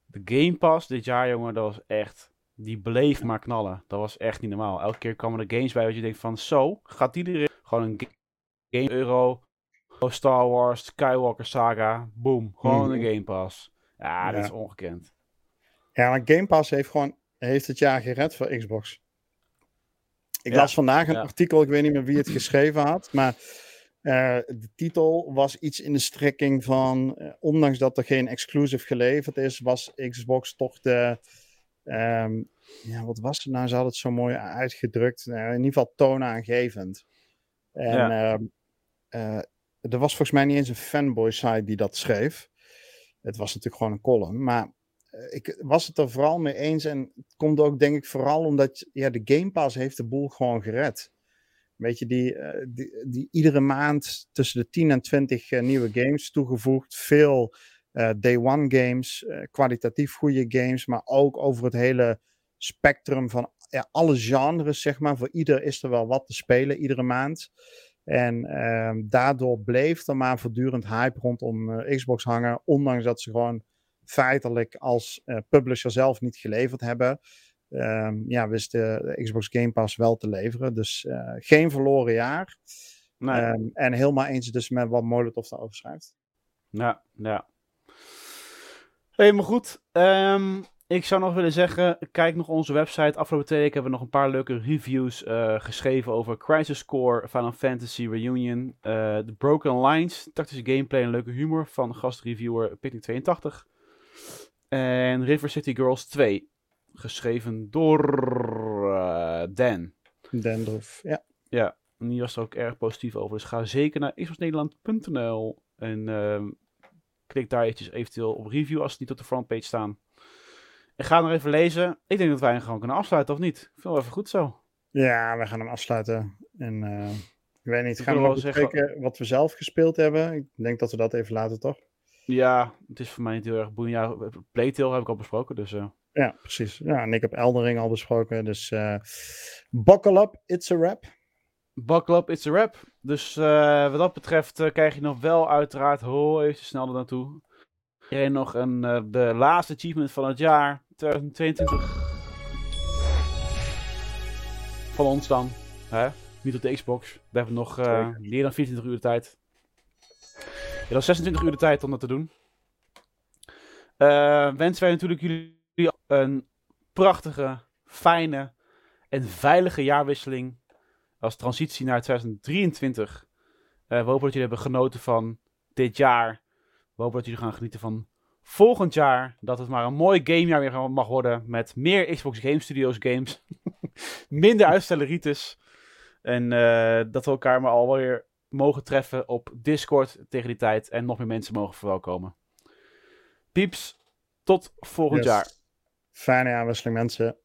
De Game Pass dit jaar, jongen, dat was echt... Die bleef maar knallen. Dat was echt niet normaal. Elke keer kwamen er games bij wat je denkt van... Zo, gaat die erin? Gewoon een ga- game euro. Star Wars, Skywalker Saga. Boom. Gewoon een Mhm. Game Pass. Ja, dat is ongekend. Ja, maar Game Pass heeft gewoon heeft het jaar gered voor Xbox. Ik Ja, las vandaag een ja. artikel, ik weet niet meer wie het geschreven had, maar eh, de titel was iets in de strekking van, eh, ondanks dat er geen exclusive geleverd is, was Xbox toch de, ehm, ja, wat was het nou? Ze hadden het zo mooi uitgedrukt, Nou, in ieder geval toonaangevend. En ehm, eh, er was volgens mij niet eens een fanboy site die dat schreef. Het was natuurlijk gewoon een column, maar ik was het er vooral mee eens. En het komt ook, denk ik, vooral omdat ja, de Game Pass heeft de boel gewoon gered. Weet je, die, eh, die, die iedere maand tussen de 10 en 20 eh, nieuwe games toegevoegd. Veel eh, day one games, kwalitatief goede games, maar ook over het hele spectrum van ja, alle genres, zeg maar. Voor ieder is er wel wat te spelen iedere maand. En ehm, daardoor bleef er maar voortdurend hype rondom Xbox hangen, ondanks dat ze gewoon feitelijk als publisher zelf niet geleverd hebben. Ehm, ja, wist de, de Xbox Game Pass wel te leveren. Dus eh, geen verloren jaar. Nee. Ehm, en helemaal eens dus met wat Molotov daarover schrijft. Ja, ja. Helemaal goed. Ehm, ik zou nog willen zeggen, kijk nog onze website. Afgelopen twee weken hebben we nog een paar leuke reviews eh, geschreven over Crisis Core, Final Fantasy Reunion, eh The Broken Lines, tactische gameplay en leuke humor van gastreviewer Picnic82. En River City Girls 2, geschreven door eh, Dan. Dendrof, ja. Ja, en die was er ook erg positief over. Dus ga zeker naar xboxnederland.nl en ehm, klik daar eventjes eventueel op review als het niet op de frontpage staan. En ga nog even lezen. Ik denk dat wij hem gewoon kunnen afsluiten, of niet? Ik vind het wel even goed zo. Ja, we gaan hem afsluiten. En eh, ik weet niet, Ik gaan we wel zeggen- wat we zelf gespeeld hebben? Ik denk dat we dat even laten, toch? Ja, het is voor mij niet heel erg boeiend. Ja, Playtale heb ik al besproken, dus... eh, Ja, precies. Ja, en ik heb Eldering al besproken, dus uh, buckle up, it's a wrap. Buckle up, it's a wrap. Dus eh, wat dat betreft eh, krijg je nog wel uiteraard... Ho, even snel er naartoe. Iedereen nog een, de laatste achievement van het jaar. 2022. Van ons dan. Hè? Niet op de Xbox. Daar hebben we nog meer dan 24 uur de tijd. Ja, dan 26 uur de tijd om dat te doen. Wensen wij natuurlijk jullie een prachtige, fijne en veilige jaarwisseling als transitie naar 2023. Eh, we hopen dat jullie hebben genoten van dit jaar. We hopen dat jullie gaan genieten van volgend jaar. Dat het maar een mooi gamejaar weer mag worden. Met meer Xbox Game Studios games. Minder uitstelleritis. En eh, dat we elkaar maar alweer mogen treffen op Discord tegen die tijd. En nog meer mensen mogen verwelkomen. Pieps, tot volgend Yes. jaar. Fijne jaarwisseling, mensen.